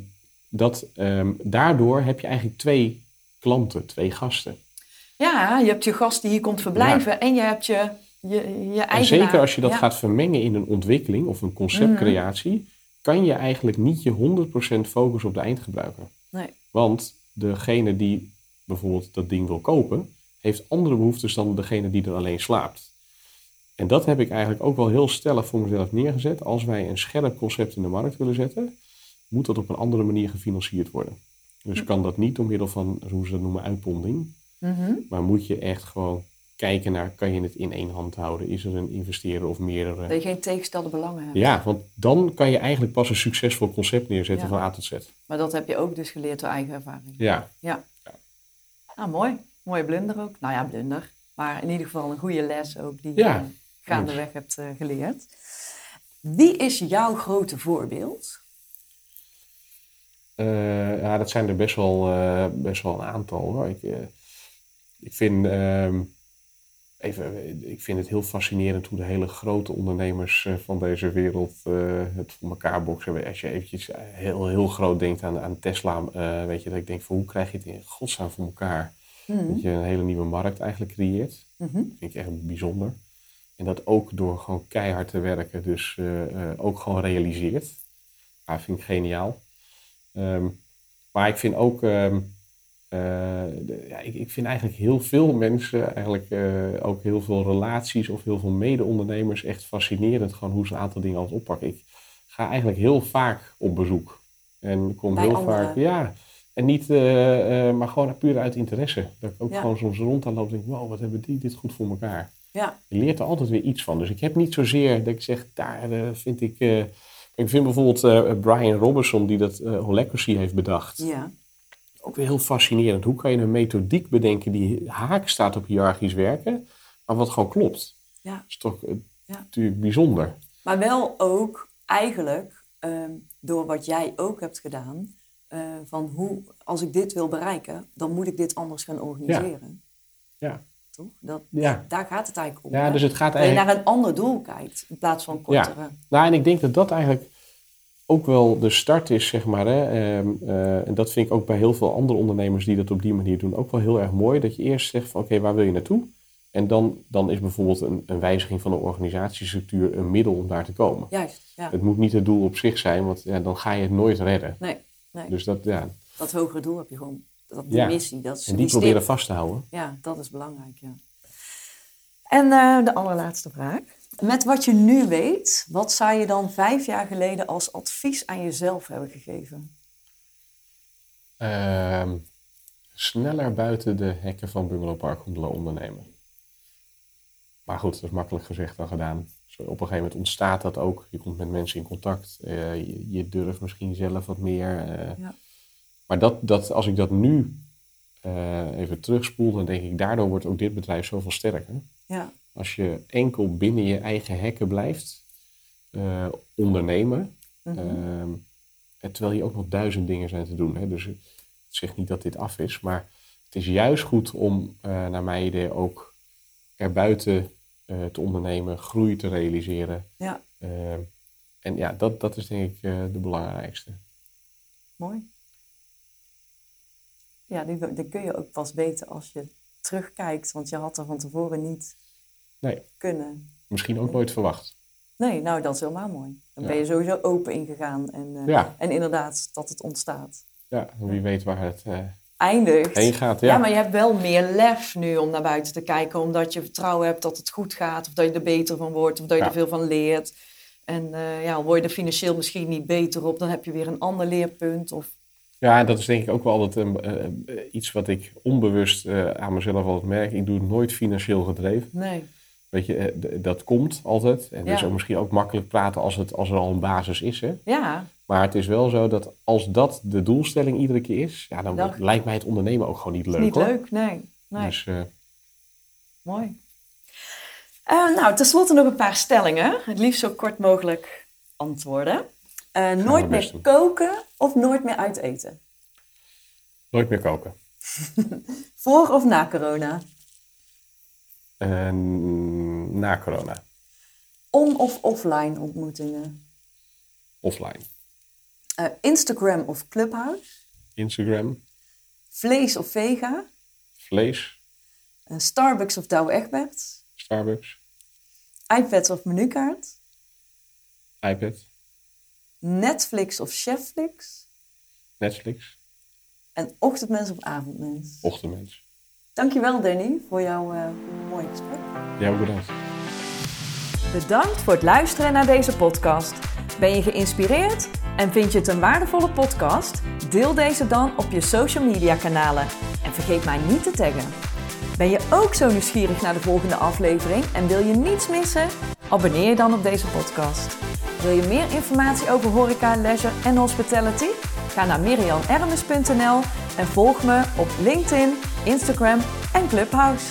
dat, ehm, daardoor heb je eigenlijk twee klanten, twee gasten. ja, je hebt je gast die hier komt verblijven en je hebt je, je, je eigen. En zeker als je dat ja. gaat vermengen in een ontwikkeling of een conceptcreatie, kan je eigenlijk niet je 100% focussen op de eindgebruiker. Nee. Want degene die bijvoorbeeld dat ding wil kopen, heeft andere behoeftes dan degene die er alleen slaapt. En dat heb ik eigenlijk ook wel heel stellig voor mezelf neergezet. Als wij een scherp concept in de markt willen zetten, moet dat op een andere manier gefinancierd worden. Dus kan dat niet door middel van, hoe ze dat noemen, uitponding. Mhm. Maar moet je echt gewoon kijken naar, kan je het in één hand houden? Is er een investeerder of meerdere? Dat je geen tegenstelde belangen hebt. Ja, want dan kan je eigenlijk pas een succesvol concept neerzetten Ja. van A tot Z. Maar dat heb je ook dus geleerd door eigen ervaring. Ja, Ja. Nou, mooi. Mooie blunder ook. Nou ja, blunder. Maar in ieder geval een goede les ook die Ja, je gaandeweg hebt eh, geleerd. Wie is jouw grote voorbeeld? Eh, ja, dat zijn er best wel, eh, best wel een aantal. Hoor. Ik, ik, vind, ehm, even, ik vind het heel fascinerend hoe de hele grote ondernemers eh, van deze wereld eh, het voor elkaar boksen. Als je eventjes eh, heel, heel groot denkt aan, aan Tesla, eh, weet je, dat ik denk van hoe krijg je het in godsnaam voor elkaar? Mhm. Dat je een hele nieuwe markt eigenlijk creëert. Mhm. Dat vind ik echt bijzonder. En dat ook door gewoon keihard te werken, dus eh, eh, ook gewoon realiseert. Ja, vind ik geniaal. Ehm, maar ik vind ook, ehm, eh, de- ja, ik, ik vind eigenlijk heel veel mensen, eigenlijk eh, ook heel veel relaties of heel veel mede-ondernemers echt fascinerend gewoon hoe ze een aantal dingen altijd oppakken. Ik ga eigenlijk heel vaak op bezoek. En kom Bij heel anderen. vaak, ja. En niet, eh, eh, maar gewoon puur uit interesse. Dat ik ook Ja. gewoon soms rond aan loop en denk, wow, wat hebben die dit goed voor elkaar. Ja. Je leert er altijd weer iets van. Dus ik heb niet zozeer dat ik zeg, daar eh, vind ik... eh, ik vind bijvoorbeeld eh, Brian Robertson, die dat eh Holacracy heeft bedacht, Ja. Ook weer heel fascinerend. Hoe kan je een methodiek bedenken die haak staat op hiërarchisch werken, maar wat gewoon klopt? Ja. Dat is toch eh, Ja. natuurlijk bijzonder. Maar wel ook eigenlijk ehm, door wat jij ook hebt gedaan. eh, van hoe, als ik dit wil bereiken, dan moet ik dit anders gaan organiseren. Ja, Toch? Dat, ja. Daar gaat het eigenlijk om. ja hè? dus het gaat Dat je eigenlijk... naar een ander doel kijkt in plaats van kortere. Nou, en ik denk dat dat eigenlijk ook wel de start is, zeg maar. Hè? Ehm, eh, en dat vind ik ook bij heel veel andere ondernemers die dat op die manier doen ook wel heel erg mooi. Dat je eerst zegt van oké, waar wil je naartoe? En dan, dan is bijvoorbeeld een, een wijziging van de organisatiestructuur een middel om daar te komen. Juist, ja. Het moet niet het doel op zich zijn, want ja, dan ga je het nooit redden. Nee, nee. Dus dat, ja. dat hogere doel heb je gewoon. Dat, die Ja. missie, dat is En die die proberen stip. vast te houden. Ja, dat is belangrijk, ja. En eh, de allerlaatste vraag. Met wat je nu weet, wat zou je dan vijf jaar geleden als advies aan jezelf hebben gegeven? Ehm, sneller buiten de hekken van Bungalow Park Hoendelo ondernemen. Maar goed, dat is makkelijk gezegd dan gedaan. Op een gegeven moment ontstaat dat ook. Je komt met mensen in contact. eh, je, je durft misschien zelf wat meer. eh. Ja. Maar dat, dat, als ik dat nu eh, even terugspoel, dan denk ik, daardoor wordt ook dit bedrijf zoveel sterker. Ja, Als je enkel binnen je eigen hekken blijft eh, ondernemen, Mhm. ehm, en terwijl hier ook nog duizend dingen zijn te doen. Hè? Dus ik zeg niet dat dit af is, maar het is juist goed om, eh, naar mijn idee, ook erbuiten eh te ondernemen, groei te realiseren. ja, Ehm, en ja, dat, dat is denk ik eh, de belangrijkste. mooi. Ja, die, die kun je ook pas weten als je terugkijkt, want je had er van tevoren niet Nee, kunnen. misschien ook nooit verwacht. Nee, nou dat is helemaal mooi. Dan Ja. ben je sowieso open ingegaan en, eh, Ja. en inderdaad dat het ontstaat. Ja, wie weet waar het eh, Eindigt. heen gaat. Ja. Ja, maar je hebt wel meer lef nu om naar buiten te kijken, omdat je vertrouwen hebt dat het goed gaat, of dat je er beter van wordt, of dat je er veel van leert. En eh, ja, al word je er financieel misschien niet beter op, dan heb je weer een ander leerpunt. Of, Ja, en dat is denk ik ook wel altijd een, iets wat ik onbewust aan mezelf altijd merk. Ik doe het nooit financieel gedreven. nee, Weet je, eh, dat komt altijd. En Ja. dus ook misschien ook makkelijk praten als, het, als er al een basis is. Hè? ja, Maar het is wel zo dat als dat de doelstelling iedere keer is, ja, dan lijkt mij het ondernemen ook gewoon niet leuk. niet hoor. leuk, nee. nee. Dus eh, Mooi. Eh, nou, tenslotte nog een paar stellingen. Het liefst zo kort mogelijk antwoorden. Nooit meer doen. koken of nooit meer uit eten? nooit meer koken. (laughs) Voor of na corona? Na corona, On- of offline ontmoetingen? offline. Eh, Instagram of Clubhouse? Instagram, Vlees of vega? vlees, Eh, Starbucks of Douwe Egberts? Starbucks, iPads of menukaart? iPad, Netflix of Chefflix? Netflix, En ochtendmens of avondmens? ochtendmens. Dankjewel Danny voor jouw uh, mooie gesprek. Ja, bedankt. Bedankt voor het luisteren naar deze podcast. Ben je geïnspireerd en vind je het een waardevolle podcast? Deel deze dan op je social media kanalen en vergeet mij niet te taggen. Ben je ook zo nieuwsgierig naar de volgende aflevering en wil je niets missen? Abonneer je dan op deze podcast. Wil je meer informatie over horeca, leisure en hospitality? Ga naar mirianermes.nl en volg me op LinkedIn, Instagram en Clubhouse.